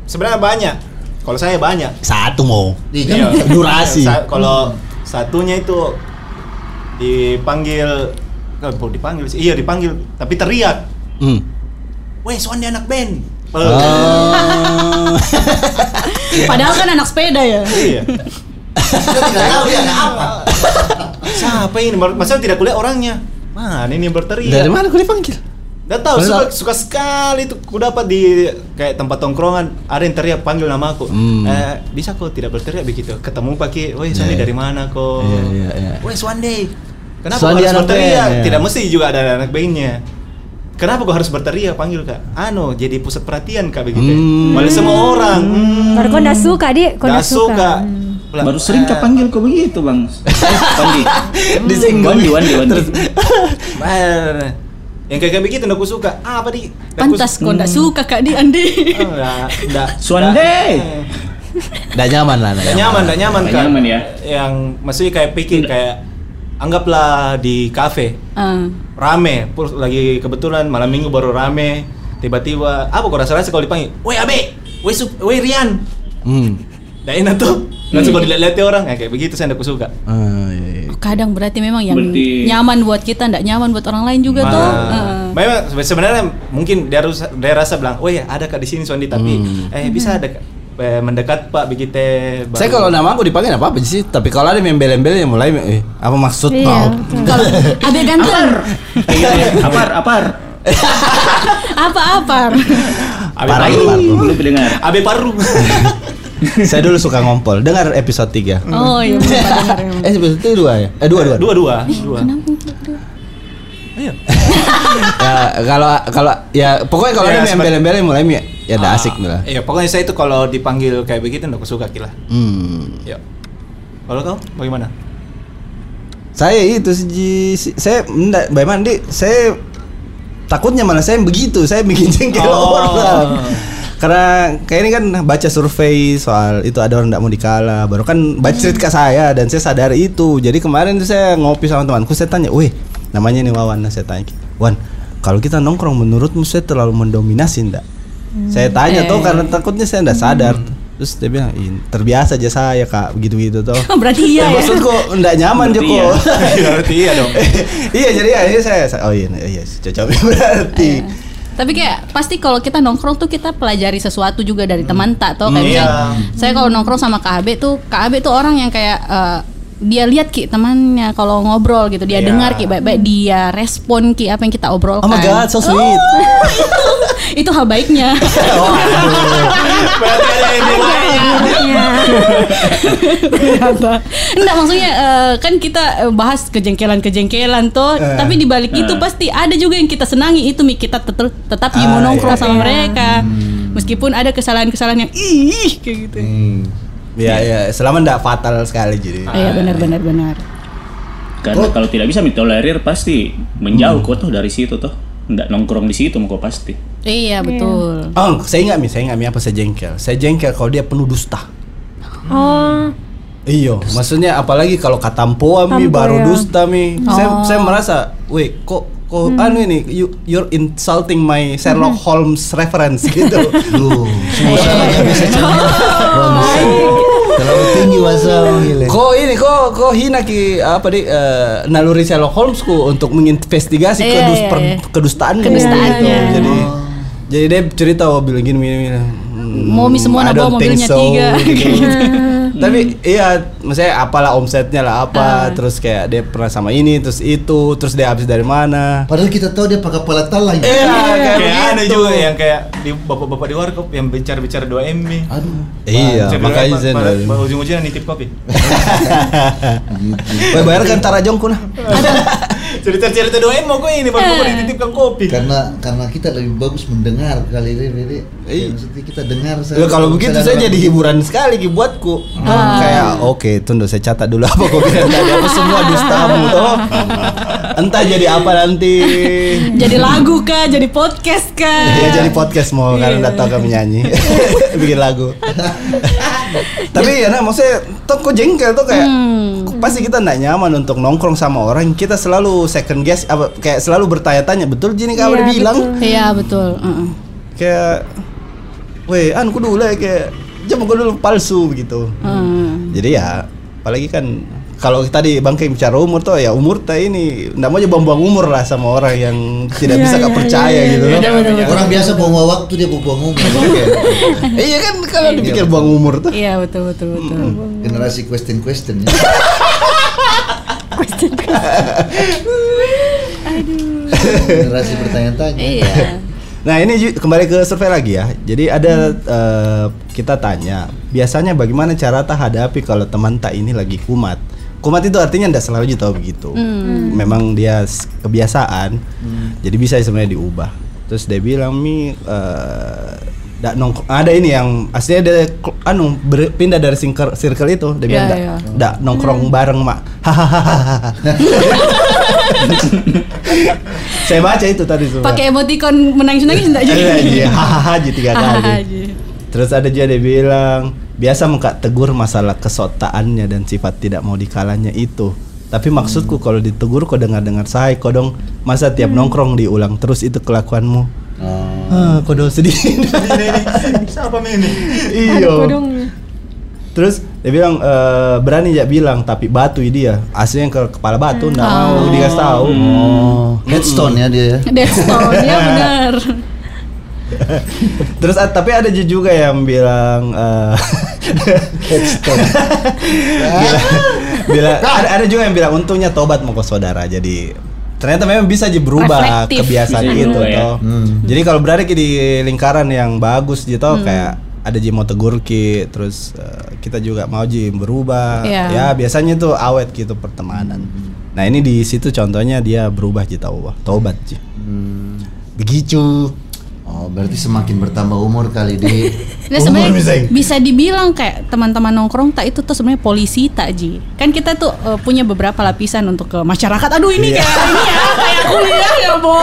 Sebenarnya banyak. Kalau saya banyak. Satu mau. Kan Iya. Durasi. Sa- kalau satunya itu dipanggil Enggak, dipanggil sih. Iya dipanggil, tapi teriak. Hmm. Weh, Sondi anak band. Eh, Oh. Padahal kan anak sepeda ya. Iya. tidak tahu dia ada apa. Siapa ini? Masa tidak kulihat orangnya? Mana ini yang berteriak? Dari mana kau dipanggil? Gak tahu, suka, suka sekali tuh ku dapat di kayak tempat tongkrongan ada yang teriak panggil nama aku. Hmm. Eh, bisa kok tidak berteriak begitu. Ketemu pakai, "Woi, Swandi Iya. dari mana kok?" Iya, iya, iya. "Woi, Swandi." Kenapa Swandi kau harus anak berteriak? ya. Tidak mesti juga ada anak bandnya. Kenapa kau harus berteriak panggil kak? Anu, jadi pusat perhatian kak begitu. Hmm. Oleh semua orang. Hmm. Baru kau ndak suka, Dik. Kau ndak suka. suka. Hmm. Baru sering "Eh, kau panggil kok begitu, Bang. Pandi. Disinggung. Wandi, Wandi, Wandi. eh, yang kayak begitu aku suka. Ah, apa di? Pantas kok ndak suka Kak Di Andi. Oh, enggak, enggak. Swande. enggak. Nggak nyaman lah, Nggak nyaman, nggak nyaman Nggak kan? nyaman ya. Yang maksudnya kayak pikir kayak anggaplah di kafe Ah. rame, lagi kebetulan malam minggu baru rame, tiba-tiba apa kok rasa-rasa kalau dipanggil, woi Abe, woi Sup, woi Rian, Hmm. Nggak enak tuh, langsung kalau dilihat orang, ya kayak begitu saya nggak suka. Ah, iya, iya. Kadang berarti memang yang Berarti- nyaman buat kita ndak nyaman buat orang lain juga Ma- tuh. Ah. Memang sebe- sebenarnya mungkin dia harus dia rasa bilang, oh ya ada kak di sini Sondi tapi Hmm. eh bisa ada Kak. Eh, mendekat pak begitu. baru- Saya kalau nama aku dipanggil apa apa sih, tapi kalau ada yang embel-embel ya mulai eh, apa maksud Iya. mau? Kalau Abe ganteng. Iya, iya. Apar, apar. Apa-apa? Abe Parah, paru, parah. Belum dengar. Abe paru. Saya dulu suka ngompol. Dengar episode 3. Oh iya. Eh episode 2 ya? Eh 2 2. dua dua dua. Ayo. ya kalau kalau ya pokoknya kalau Ya, ada yang embel-embel ya mulai ya ya udah Ah, asik lah. Iya, pokoknya saya itu kalau dipanggil kayak begitu enggak suka kila. Hmm. Ya. Kalau kau bagaimana? Saya itu sih si- saya enggak bagaimana Di? Saya takutnya malah saya begitu, saya bikin jengkel Oh. orang. Karena kayak ini kan baca survei soal itu ada orang tidak mau dikalah, baru kan baca cerita saya dan saya sadar itu. Jadi kemarin tuh saya ngopi sama temanku, saya tanya, "Wih, namanya nih Wawan." Nah, saya tanya, "Wan, kalau kita nongkrong menurutmu saya terlalu mendominasi enggak?" Saya tanya tuh Eh. karena takutnya saya enggak sadar. Terus dia bilang, "Ih, terbiasa aja saya, Kak." Begitu-gitu tuh. Berarti iya ya. Maksudku enggak nyaman Berarti Joko. iya. Berarti iya dong. iya jadi akhirnya saya, saya- oh iya iya cocok berarti. Eh, Tapi kayak pasti kalau kita nongkrong tuh kita pelajari sesuatu juga dari teman tak toh kayak Hmm, misalnya, iya. saya kalau nongkrong sama Kak Abe tuh Kak Abe tuh orang yang kayak eh, dia lihat ki temannya kalau ngobrol gitu dia Iya. dengar ki baik-baik dia respon ki apa yang kita obrolkan. Oh my god, so sweet. itu hal baiknya. Berarti ada yang Iya. Apa? Enggak maksudnya eh, kan kita eh, bahas kejengkelan-kejengkelan tuh, Eh. tapi di balik itu pasti ada juga yang kita senangi itu mi kita tetap tetap mau nongkrong iya. sama Iya. mereka. Meskipun ada kesalahan-kesalahan yang ih kayak gitu. Ya ya, selama enggak fatal sekali jadi. Iya benar benar benar. Karena kalau tidak bisa ditolerir pasti menjauh kok tuh dari situ tuh. Nggak nongkrong di situ kok pasti. Iya betul. Oh, saya ingat mi, saya ingat mi apa saya jengkel. Saya jengkel kalau dia penuh dusta. Oh, Iyo, maksudnya apalagi kalau katampoa mi baru ya. dusta mi. Saya Oh. saya merasa, weh kok kok anu ini you you're insulting my Sherlock Holmes reference gitu. Duh, bisa cerita. Terlalu tinggi wasam gile. Kok ini kok kok hina ki apa di eh, naluri Sherlock Holmes ku untuk menginvestigasi Iya, kedus iya, per- iya. kedustaan Kedustaannya. gitu. Jadi Jadi dia cerita oh bilang gini gini. gini. Hmm, Mau mi semua think mobilnya tiga. gitu. Tapi iya, maksudnya apalah omsetnya lah apa, terus kayak dia pernah sama ini, terus itu, terus dia habis dari mana. Padahal kita tahu dia pakai pala talang. Iya, kayak Kayak ada begitu. juga yang kayak di bapak-bapak di warkop yang bicara-bicara 2 M nih. Aduh. Iya, makanya "Pak, Zen. ujung-ujungnya nitip kopi. Gitu. Wah, bayar kan tarajongku nah. Cerita-cerita 2 M mau gue ini bapak-bapak dititipkan kopi. Karena karena kita lebih bagus mendengar kali ini, jadi Iya. maksudnya kita dengar. Ya, kalau begitu saya jadi hiburan sekali buatku. Kayak oke, tunggu saya catat dulu apa kau bilang tadi apa semua dustamu toh. Entah jadi apa nanti. Jadi lagu kah, jadi podcast kah? Ya jadi podcast mau karena udah tahu kami nyanyi bikin lagu. Tapi ya nah maksudnya tuh kok jengkel tuh kayak pasti kita nggak nyaman untuk nongkrong sama orang kita selalu second guess apa kayak selalu bertanya-tanya betul Jini kau Iya, udah bilang Iya betul. Heeh. kayak weh anu ku dulu ya kayak jam aku dulu palsu begitu. Heeh. Jadi ya apalagi kan kalau tadi bangkai bicara umur tuh ya umur tak ini nggak mau aja buang-buang umur lah sama orang yang tidak Iya, bisa gak iya, percaya iya, gitu loh. Orang biasa buang waktu dia buang umur. iya kan kalau dipikir buang umur tuh. Iya betul betul betul. Generasi question question ya. Generasi bertanya-tanya. Iya. Nah ini kembali ke survei lagi ya. Jadi ada eh, kita tanya, biasanya bagaimana cara tak hadapi kalau teman tak ini lagi kumat? Kumat itu artinya tidak selalu tahu begitu. Memang dia kebiasaan, jadi bisa sebenarnya diubah. Terus dia bilang mi eh, dak nongkrong ada ini yang aslinya dia kl- anu ber- pindah dari circle, circle itu dia bilang Iya, dak iya. dak nongkrong bareng mak hahaha saya baca itu tadi semua Pakai emoticon menangis-nangis enggak jadi? Iya, iya, hahaha aja tiga kali. Terus ada juga dia bilang biasa muka tegur masalah kesotaannya dan sifat tidak mau dikalahnya itu. Tapi maksudku kalau ditegur kau dengar-dengar saya kau dong masa tiap nongkrong diulang terus itu kelakuanmu. Ah, kau dong sedih. Siapa ini? Iyo. Terus dia bilang eh, berani ya bilang tapi batu dia aslinya ke kepala batu nggak mau dikasih tahu. Oh, headstone ya dia. ya. Deadstone ya benar. Terus ah, tapi ada juga yang bilang eh, Headstone. bila ada, ada juga yang bilang untungnya tobat mau ke saudara jadi ternyata memang bisa aja berubah Reflektif. kebiasaan Bisa gitu berubah ya. toh. jadi kalau berada di lingkaran yang bagus gitu kayak ada ji mau tegur ki terus eh, kita juga mau ji berubah. Iya. ya biasanya itu awet gitu pertemanan. Nah ini di situ contohnya dia berubah ji taubat tobat ji begitu Oh, berarti semakin bertambah umur kali di Nah, Umur sebenarnya misalnya. bisa dibilang kayak teman-teman nongkrong tak itu tuh sebenarnya polisi tak ji. Kan kita tuh eh, punya beberapa lapisan untuk ke masyarakat. Aduh ini Iya. kayak ini ya kayak kuliah ya bo.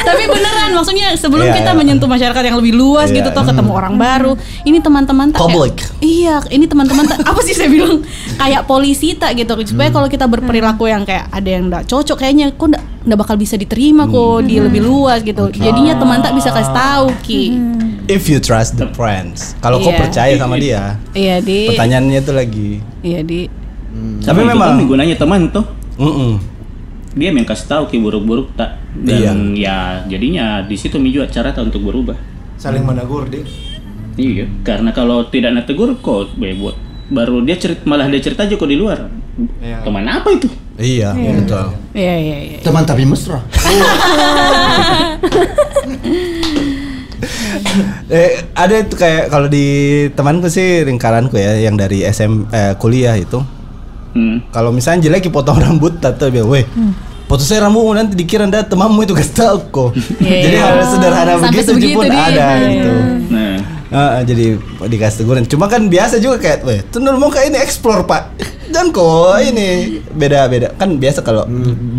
Tapi beneran maksudnya sebelum Iya, kita iya. menyentuh masyarakat yang lebih luas Iya, gitu tuh ketemu orang baru. Ini teman-teman tak kayak- Public. iya, ini teman-teman tak apa sih saya bilang kayak polisi tak gitu supaya Hmm. kalau kita berperilaku yang kayak ada yang enggak cocok kayaknya kok enggak nggak bakal bisa diterima Hmm. kok di lebih luas gitu. Jadinya teman tak bisa kasih tahu ki. if you trust the friends kalau kau Iya. percaya sama dia Iya di. pertanyaannya itu lagi Iya di. Tapi Itu memang- kan gunanya teman tuh. Mm-mm. Dia yang kasih tahu ki buruk-buruk tak dan ya jadinya di situ mi juga cara tak untuk berubah. Saling menegur deh. Iya, karena kalau tidak nak tegur kok buat baru dia cerita malah dia cerita aja kok di luar. Iya. Teman apa itu? Iya, betul. Iya iya iya. teman tapi mesra. Eh, ada itu kayak kalau di temanku sih lingkaranku ya yang dari SM eh, kuliah itu. Hmm. Kalau misalnya jelek potong rambut atau bilang, "Weh, potong saya rambutmu nanti dikira ada temanmu itu tahu kok." Iya, jadi iya. hal sederhana Sampai begitu pun dia. ada Iya. gitu. Nah, Ah, jadi dikasih teguran. Cuma kan biasa juga kayak, "Weh, tundul mau kayak ini explore, Pak." Dan kok ini beda-beda. Kan biasa kalau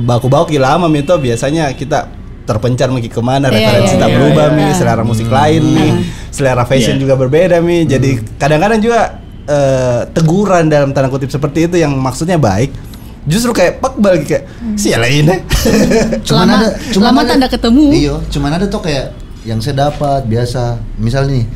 baku-baku lama itu biasanya kita terpencar mungkin ke mana Iya, referensi iya, tak iya, berubah iya. mi selera musik lain mi selera fashion Iya. juga berbeda mi jadi kadang-kadang juga eh, teguran dalam tanda kutip seperti itu yang maksudnya baik justru kayak pak balik kayak siapa ini Cuman Lama- ada, cuman lama tanda ketemu. Iya, cuman ada tuh kayak yang saya dapat biasa. Misal nih,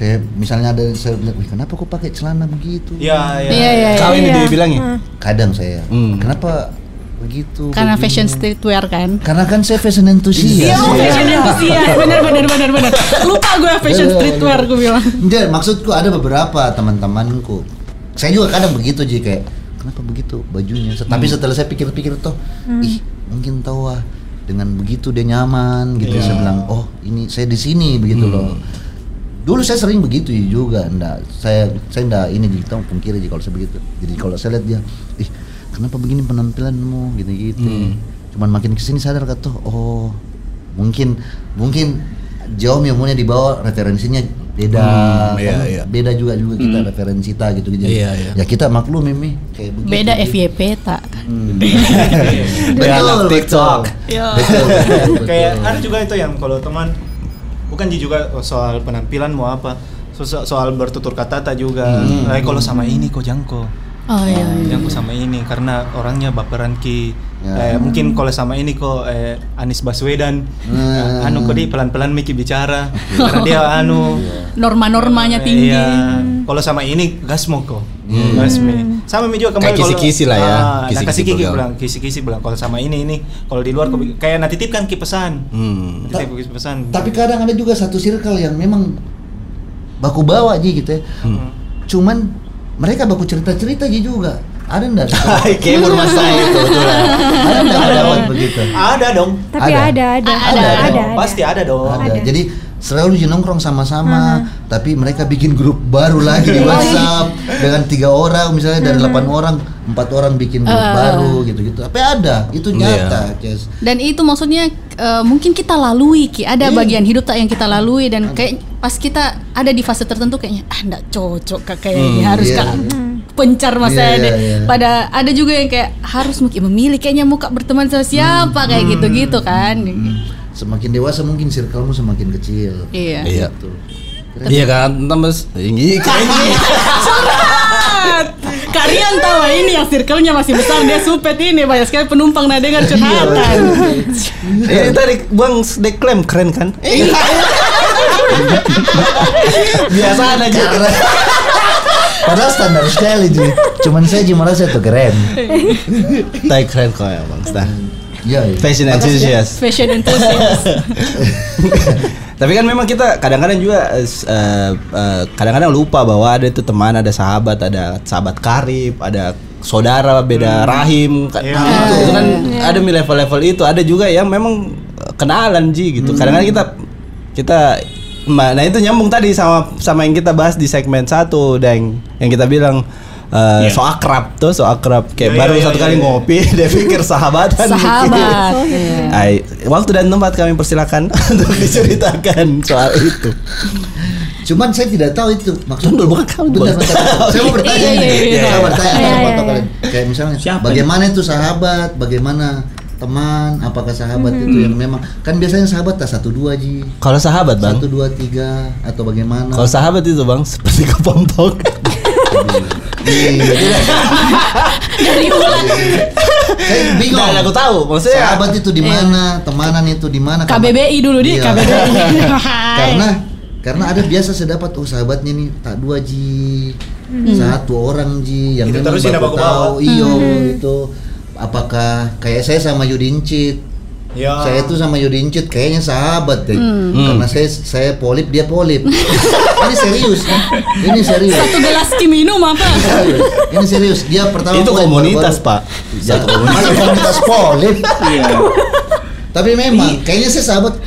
saya misalnya ada saya bilang, "Wih, kenapa kok pakai celana begitu?" Iya, iya. Iya iya. kau ini Iya. dia bilangnya Kadang saya, Hmm. kenapa begitu. Karena begini. fashion streetwear kan. Karena kan saya fashion enthusiast. Iya, fashion enthusiast. Benar benar benar benar. Lupa gue fashion streetwear gue bilang. Enggak, maksudku ada beberapa teman-temanku. Saya juga kadang begitu Ji kayak kenapa begitu bajunya. Tapi setelah saya pikir-pikir tuh, ih mungkin tahu ah dengan begitu dia nyaman gitu. Saya bilang, "Oh, ini saya di sini begitu loh." Dulu saya sering begitu ya juga, enggak. Saya saya enggak ini di kita pungkiri Ji kalau saya begitu. Jadi kalau saya lihat dia, ih kenapa begini penampilanmu gitu-gitu. Cuman makin ke sini sadar kata, oh mungkin mungkin jauh ilmunya di bawah referensinya beda Hmm, iya, iya. beda juga juga kita referensi kita gitu gitu Iya, iya. ya kita maklum ini kayak begitu Beda gitu. FYP tak. Dia anak TikTok. Ya. betul, betul, betul. kayak ada juga itu yang kalau teman bukan Ji juga soal penampilan mau apa. So- soal bertutur kata tak juga eh kalau sama ini kok jangko Oh iya. iya. jangko sama ini karena orangnya baperan ki Ya. Eh, mungkin kalau sama ini kok eh, Anies Baswedan Hmm. anu kok dia pelan-pelan Miki bicara karena dia anu Norma-normanya eh, tinggi. iya. kalau sama ini gasmo kok gasmi sama Mi juga kembali Kayak kisi-kisi lah ya, Ah, nah, kisi-kisi kasih kiki bergaul. bilang kisi-kisi bilang kalau sama ini ini kalau di luar kok bi- kayak nanti titipkan ki pesan Hmm. Ta- pesan tapi kadang ada juga satu circle yang memang baku bawa aja gitu ya Hmm. cuman mereka baku cerita cerita aja juga ada enggak Kayak bermasalah itu betul. ada enggak dapat begitu ada dong Tapi Ada. ada, ada, Ada, ada, ada. ada. pasti ada dong ada. Jadi selalu nongkrong sama-sama, tapi mereka bikin grup baru lagi di WhatsApp dengan tiga orang, misalnya dari delapan orang, empat orang bikin grup baru gitu-gitu. Tapi ada, itu nyata, Ces. Dan itu maksudnya eh, mungkin kita lalui ki ada Iya. bagian hidup tak yang kita lalui dan kayak pas kita ada di fase tertentu kayaknya ah enggak cocok kak kayak ini harus iya. kak pencar mas Iya, saya iya, deh. iya. Pada ada juga yang kayak harus mungkin memilih kayaknya mau kak berteman sama siapa kayak gitu-gitu kan. Semakin dewasa mungkin circlemu semakin kecil. Iya. Iya. Gitu. Iya kan, tambah tinggi. Kalian tahu ini yang circle-nya masih besar dia supet ini banyak sekali penumpang nah dengar curhatan. Ini tadi Bang deklaim keren kan? Biasa aja. Karena Padahal standar sekali Ji. Cuman saya Ji merasa itu keren. Tai keren kok ya Bang Stah. Iya. iya. Fashion ya. enthusiast. Fashion enthusiast. Tapi kan memang kita kadang-kadang juga eh, eh, eh, kadang-kadang lupa bahwa ada itu teman, ada sahabat, ada sahabat karib, ada saudara beda rahim. Ka- Iya. Itu, itu kan ada mi level-level itu. Ada juga yang memang kenalan ji gitu. Kadang-kadang kita kita nah itu nyambung tadi sama sama yang kita bahas di segmen satu dan yang kita bilang eh, Iya. so akrab tuh so akrab kayak Iya, baru iya, satu iya, kali iya. ngopi dia pikir sahabatan Sahabat. Oh, Iya. Ay, waktu dan tempat kami persilakan untuk diceritakan soal itu. Cuman saya tidak tahu itu maksudnya. Bukan kamu, bentar. Saya mau bertanya. Iya, iya, nih. iya, Saya iya. mau bertanya Iya, iya, iya. kalian. Kayak misalnya Siapa bagaimana itu sahabat, bagaimana teman, apakah sahabat itu yang memang kan biasanya sahabat tak satu dua ji, Kalau sahabat bang, satu dua tiga atau bagaimana? kalau sahabat itu bang seperti kepompong. Iya. Dari ulang Saya bingung. Nah, aku tahu, maksudnya- sahabat itu di mana, temanan itu di mana? KBBI dulu di Iya. KBBI. karena karena ada biasa saya dapat oh sahabatnya nih tak dua ji satu orang ji yang Kita memang bawah? tahu iyo itu apakah kayak saya sama Yudincit Ya. saya tuh sama Yudincit kayaknya sahabat deh. Karena saya saya polip dia polip. Ini serius ini serius. Satu gelas minum apa? Serius. ini serius. Dia pertama itu mulai komunitas baru-baru- pak. Satu komunitas. Komunitas polip. Iya. tapi memang kayaknya saya sahabat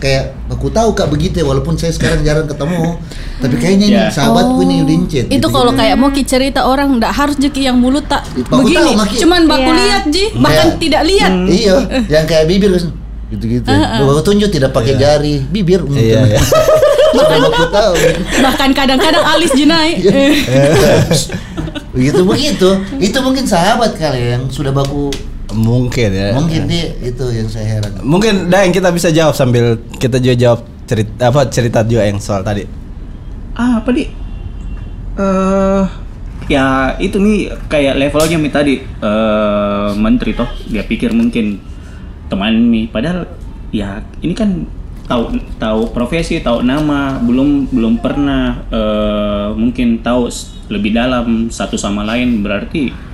kayak aku tahu kak begitu ya walaupun saya sekarang jarang ketemu tapi kayaknya ini Ya. sahabatku ini Yudincit Itu gitu. kalau kayak mau ki cerita orang ndak harus jeki yang mulut tak Baku begini. tahu, Maki. Cuman baku Iya. lihat ji, bahkan Kayak- tidak lihat. iya yang kayak bibir gitu-gitu baku tunjuk tidak pakai jari bibir Iya, iya. Sudah aku tahu Bahkan kadang-kadang alis ji naik. Iya. Begitu begitu itu mungkin sahabat kali yang sudah baku Mungkin ya. mungkin dia itu yang saya heran Mungkin dah yang kita bisa jawab sambil kita juga jawab cerita apa cerita juga yang soal tadi. Ah, apa di? Eh ya itu nih kayak levelnya nih tadi eh menteri toh dia pikir mungkin teman nih padahal ya ini kan tahu tahu profesi tahu nama belum belum pernah eh mungkin tahu lebih dalam satu sama lain berarti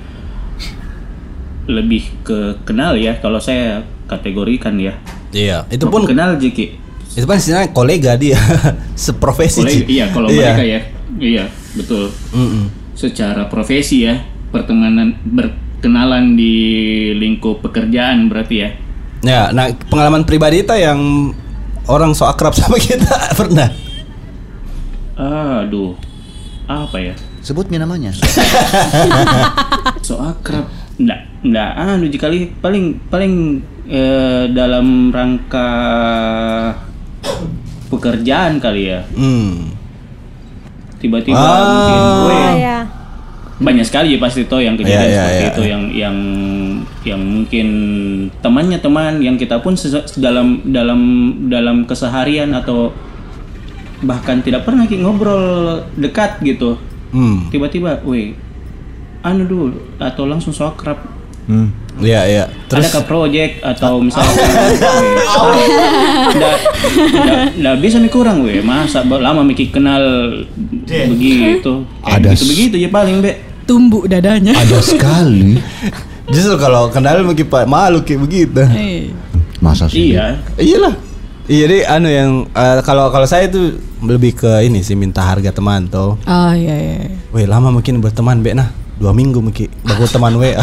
lebih ke kenal ya kalau saya kategorikan ya. Iya, itu pun kenal Jiki. itu kan istilahnya kolega dia, seprofesi. Kolega, iya kalau mereka ya. Iya, betul. Mm-mm. Secara profesi ya, pertemanan berkenalan di lingkup pekerjaan berarti ya. Ya, nah pengalaman pribadi kita yang orang so akrab sama kita pernah. Aduh. Apa ya? Sebutnya namanya. So akrab. Nggak, nggak anu kali paling paling eh, dalam rangka pekerjaan kali ya. Hmm. Tiba-tiba Ah. mungkin Oh "Weh, ya. banyak sekali ya pasti toh yang kejadian Iya, iya, seperti iya. itu yang yang yang mungkin temannya teman yang kita pun dalam dalam dalam keseharian atau bahkan tidak pernah ngobrol dekat gitu Hmm. tiba-tiba weh anu dulu atau langsung so akrab Hmm. Iya, iya. ada Terus ke project atau misalnya nggak nggak bisa mi kurang weh masa lama mikir kenal begitu Ada begitu begitu ya paling be Tumbuk dadanya. Ada sekali. justru kalau kenal mungkin Pak malu kayak begitu. Eh. Masa sih? iya Iyalah. Iya deh anu yang eh, kalau kalau saya itu lebih ke ini sih minta harga teman tuh. Oh iya iya. Weh lama mungkin berteman be nah dua minggu mungkin bagus teman we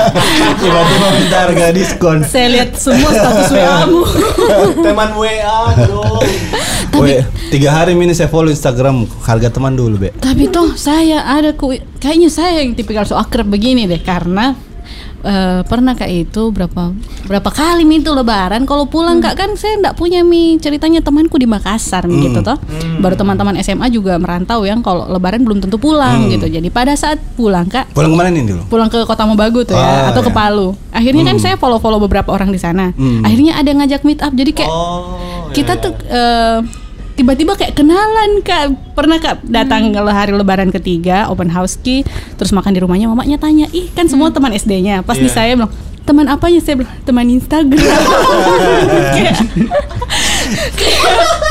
tiba-tiba minta harga diskon. Saya lihat semua status WA-mu. Teman WA, bro. Weh tiga hari ini saya follow Instagram. Harga teman dulu be. Tapi toh saya ada ku kayaknya saya yang tipikal so akrab begini deh karena eh, pernah kayak itu berapa berapa kali mi itu lebaran. Kalau pulang kak kan saya nggak punya mi. Ceritanya temanku di Makassar mi gitu toh. Baru teman-teman SMA juga merantau yang kalau lebaran belum tentu pulang gitu. Jadi pada saat pulang kak pulang ke mana nih dulu? pulang ke Kota Mobagu tuh Ah, ya atau ke ya. Palu. Akhirnya kan saya follow-follow beberapa orang di sana. Hmm. akhirnya ada yang ngajak meet up. Jadi kayak Oh, kita tuh eh, tiba-tiba kayak kenalan kak. Pernah kak datang kalau hari lebaran ketiga open house ki terus makan di rumahnya mamanya tanya ih kan semua teman SD-nya pas di Iya. saya bilang teman apanya? Saya bilang teman Instagram. Kayak, kayak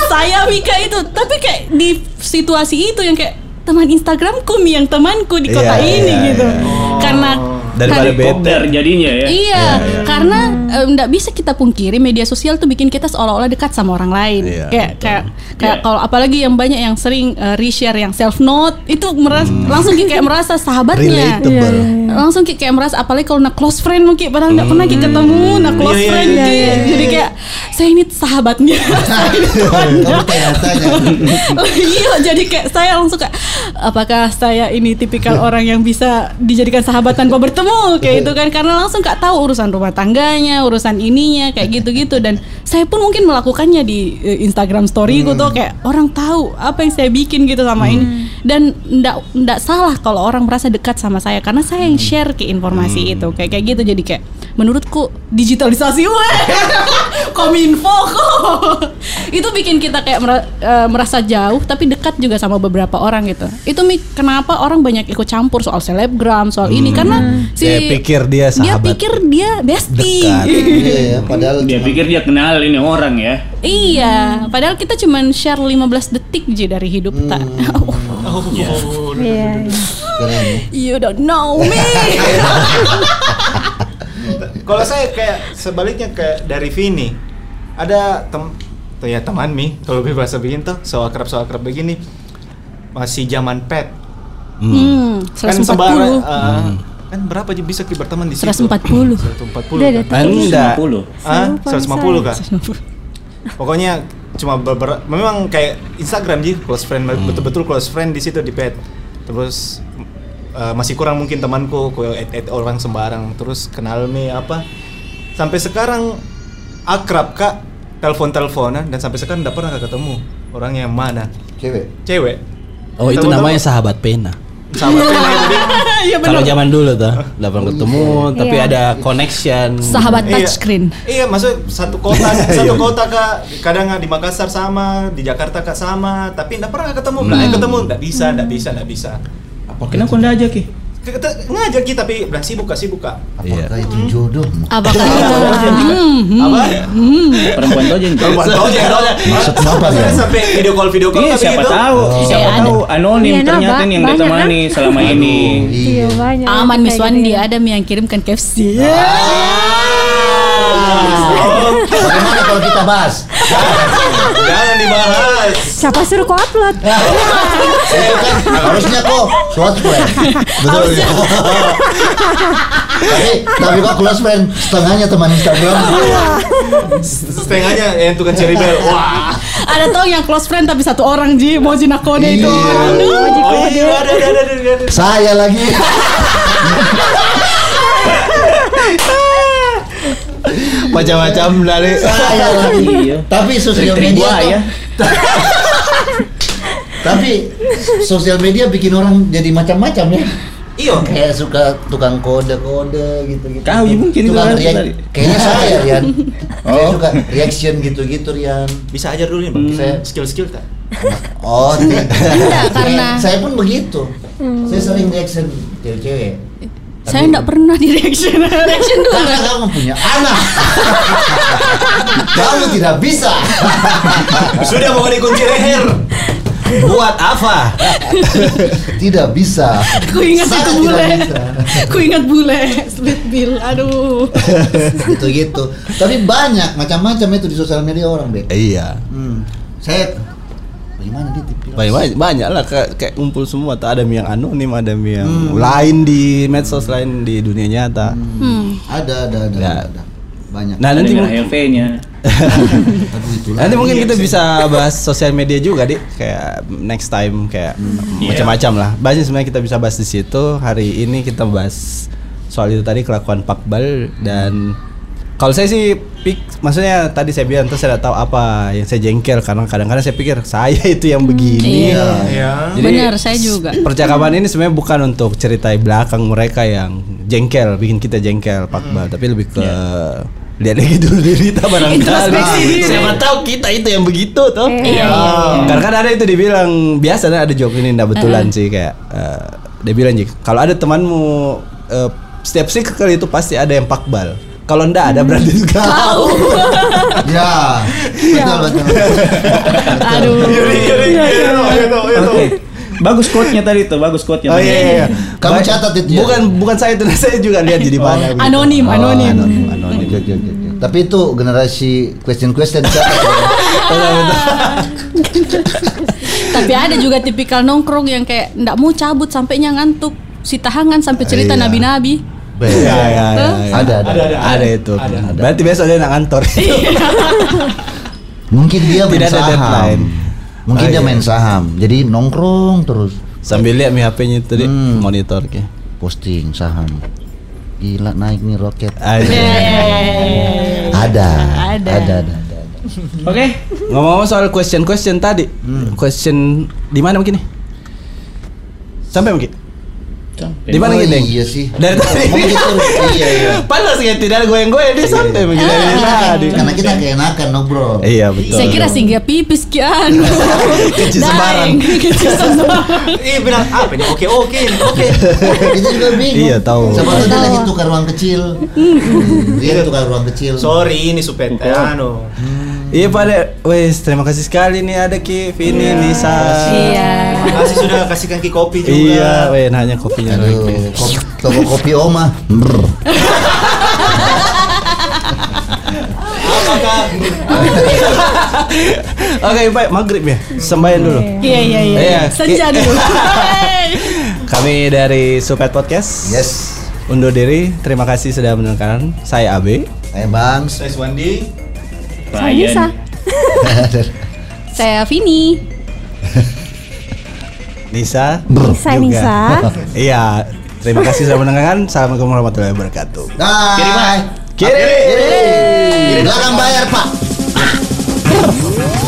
saya Mika itu. Tapi kayak di situasi itu yang kayak teman Instagramku yang temanku di kota Iya, ini iya, gitu. iya. karena daripada bete jadinya ya Iya, karena nggak bisa kita pungkiri media sosial tuh bikin kita seolah-olah dekat sama orang lain. Iya, kayak kayak kayak Iya. kalau apalagi yang banyak yang sering eh, reshare yang self note itu meras, langsung kayak merasa sahabatnya. relatable Langsung kayak, kayak merasa apalagi kalau nak close friend mungkin padahal nggak pernah kita ketemu nak close Iya, iya, friend iya, Ki. iya, Jadi kayak saya ini sahabatnya. Saya ini temannya. Kamu tanya-tanya. iya jadi kayak saya langsung kayak apakah saya ini tipikal orang yang bisa dijadikan sahabat tanpa bertemu kayak itu kan karena langsung nggak tahu urusan rumah tangganya urusan ininya kayak gitu-gitu. Dan saya pun mungkin melakukannya di eh, Instagram story Hmm. tuh kayak orang tahu apa yang saya bikin gitu sama ini. Dan ndak ndak salah kalau orang merasa dekat sama saya karena saya yang share ke informasi Hmm. itu kayak kayak gitu. Jadi kayak menurutku digitalisasi weh kominfo kok itu bikin kita kayak eh, merasa jauh tapi dekat juga sama beberapa orang gitu itu mi kenapa orang banyak ikut campur soal selebgram soal ini karena si Dia pikir dia dia sahabat. pikir dia bestie Dekat. Iya ya, padahal dia cuma- pikir dia kenal ini orang ya iya padahal kita cuman share 15 detik aja dari hidup tak Oh, Iya. iya. keren ya. you don't know me Kalau saya kayak sebaliknya kayak dari Vini. Ada tem tuh ya teman mi kalau bahasa begini tuh so akrab so akrab begini. Masih zaman pet hmm, kan 140 sebarang uh, kan berapa aja bisa kita berteman di situ? 140. 140 Udah, kan? udah. Anda. 50 Ah, Saya lupa 150 kak pokoknya cuma beberapa memang kayak Instagram sih close friend betul-betul close friend di situ di pet terus uh, masih kurang mungkin temanku ku add, add orang sembarang terus kenal me apa sampai sekarang akrab kak telepon teleponan dan sampai sekarang tidak pernah kak ketemu orangnya yang mana Cewek. cewek oh itu Telepon- namanya sahabat pena sahabat pena itu. Iya kalau benar. zaman dulu tuh nggak pernah ketemu tapi Iya. ada connection Sahabat Iya. touchscreen. Iya, maksudnya satu kota, satu kota kak. Kadang di Makassar sama, di Jakarta kak sama, tapi nggak pernah ketemu. Nah, ketemu nggak bisa, nggak bisa, nggak bisa. Kenapa nggak aja ki ngajak kita tapi bilang sibuk kak sibuk kak. Iya. Apakah itu jodoh? Apakah itu? Apa? Perempuan tuh aja. Perempuan aja tau aja. Maksudnya apa ya? Sampai video call video call Iya tapi siapa gitu. tahu, siapa Iya, tahu anonim ternyata yang ditemani selama ini. Iya banyak. Aman Miss Kayak Wandi gitu ya. ada yang kirimkan KFC. Bagaimana kalau kita bahas? Jangan dibahas. Siapa suruh kau upload? Itu kan harusnya kok close friend. Betul. tapi tapi kok close friend setengahnya teman Instagram. Setengahnya yang tukang cherry bell. Wah. Ada tau yang close friend tapi satu orang Ji mau Nakode itu. Iya. Aduh. Oh iya ada ada. ada. Saya lagi. Macam-macam dari Saya lagi. Iya. Tapi sosial media tuh- Tapi sosial media bikin orang jadi macam-macam ya. Iyo. Kayak suka tukang kode-kode gitu-gitu. Kau ya mungkin tukang tadi. Kayaknya saya Rian. Saya Oh. suka reaction gitu-gitu Rian. Bisa ajar dulu nih bang. Hmm. Saya skill skill tak. Oh, tidak. karena- saya pun begitu. Saya sering reaction cewek-cewek. Saya enggak pernah di reaction. reaction dulu. Karena kamu punya anak. kamu tidak bisa. Sudah mau dikunci leher. buat apa? tidak bisa. Ku ingat Sangat itu bule. Ku ingat bule. Split bill. Aduh. gitu-gitu. Tapi banyak macam-macam itu di sosial media orang, Bek. Iya. Hmm. Saya bagaimana dia tipis? Banyak, banyak, banyak lah kayak, kayak ngumpul semua. Tak ada yang anonim, ada yang lain di medsos lain di dunia nyata. Hmm. Ada, ada, ada, Ya. ada, ada. Banyak. Nah Ada nanti mungkin, LV-nya. Aduh, itulah. nanti mungkin kita bisa bahas sosial media juga dik kayak next time kayak Iya. macam-macam lah. Banyak sebenarnya kita bisa bahas di situ. Hari ini kita bahas soal itu tadi kelakuan pakbal dan kalau saya sih pik, maksudnya tadi saya bilang terus saya tidak tahu apa yang saya jengkel karena kadang-kadang saya pikir saya itu yang begini. Iya. Iya. Jadi, Benar, saya juga. Percakapan ini sebenarnya bukan untuk ceritai belakang mereka yang jengkel, bikin kita jengkel pakbal, tapi lebih ke lihat lagi dulu diri kita barangkali. Siapa tahu kita itu yang begitu tuh. Iya. Karena kan ada itu dibilang biasa ada joke ini ndak betulan sih kayak eh, dia bilang kalau ada temanmu eh, setiap kali itu pasti ada yang pakbal. Kalau ndak ada berarti kau. Ya, betul, betul. Aduh. Yuri yuri yuri. Oke. Bagus quote-nya tadi tuh, bagus quote-nya. Oh iya iya. iya. Kamu catat itu ya? Bukan bukan saya itu, saya juga lihat jadi mana. gitu. Anonim, Oh, anonim. anonim, anonim. Oke, oke, oke. Tapi itu generasi question-question catat ya. Tapi ada juga tipikal nongkrong yang kayak ndak mau cabut sampainya ngantuk. Si tahangan sampai cerita Iya. Nabi-nabi. Iya, iya, iya, iya. Ada, ada. Ada, ada. Ada itu. Berarti besok dia nak kantor. Mungkin dia main Tidak ada saham. deadline. Mungkin Oh, dia iya. main saham. Jadi nongkrong terus Sambil lihat mi HP-nya itu di Hmm. monitor ke. posting saham. Gila naik nih roket. Aja. Iya, Ada. Ada. Ada, ada, ada. ada. Oke. Ngomong-ngomong soal question-question tadi. Question di mana mungkin nih? Sampai mungkin. Sampai. Di mana Oh, gitu? Iya sih. Dari tadi. Gitu. Iya, iya. Panas kayak tidak goyang-goyang dia sampai mungkin dari tadi. Karena kita keenakan ngobrol. Iya betul. Saya kira singgah pipis kian. Kecil sembarang. Kecil sembarang. Ih bilang apa ini? Oke oke oke. Kita juga bingung. Iya, tahu. Siapa tahu dia lagi tukar ruang kecil. Dia tukar ruang kecil. Sorry ini supet anu. Iya pada, wes terima kasih sekali nih ada Ki, Vini, Nisa. Iya. Makasih sudah kasihkan ki kopi juga. Iya, weh nanya kopinya Aduh, lagi. kopi, toko kopi Oma. Oke, baik maghrib ya. Sembahyang dulu. Iya iya iya. Iya. Senja dulu. Kami dari Supet Podcast. Yes. Undur diri. Terima kasih sudah mendengarkan. Saya Abe. Saya Bang. saya Wandi? Saya bisa. Saya Vini. Nisa. Saya juga. Nisa. Iya. Terima kasih sudah mendengarkan. Assalamualaikum warahmatullahi wabarakatuh. Bye. Kiri. Belakang bayar, Pak.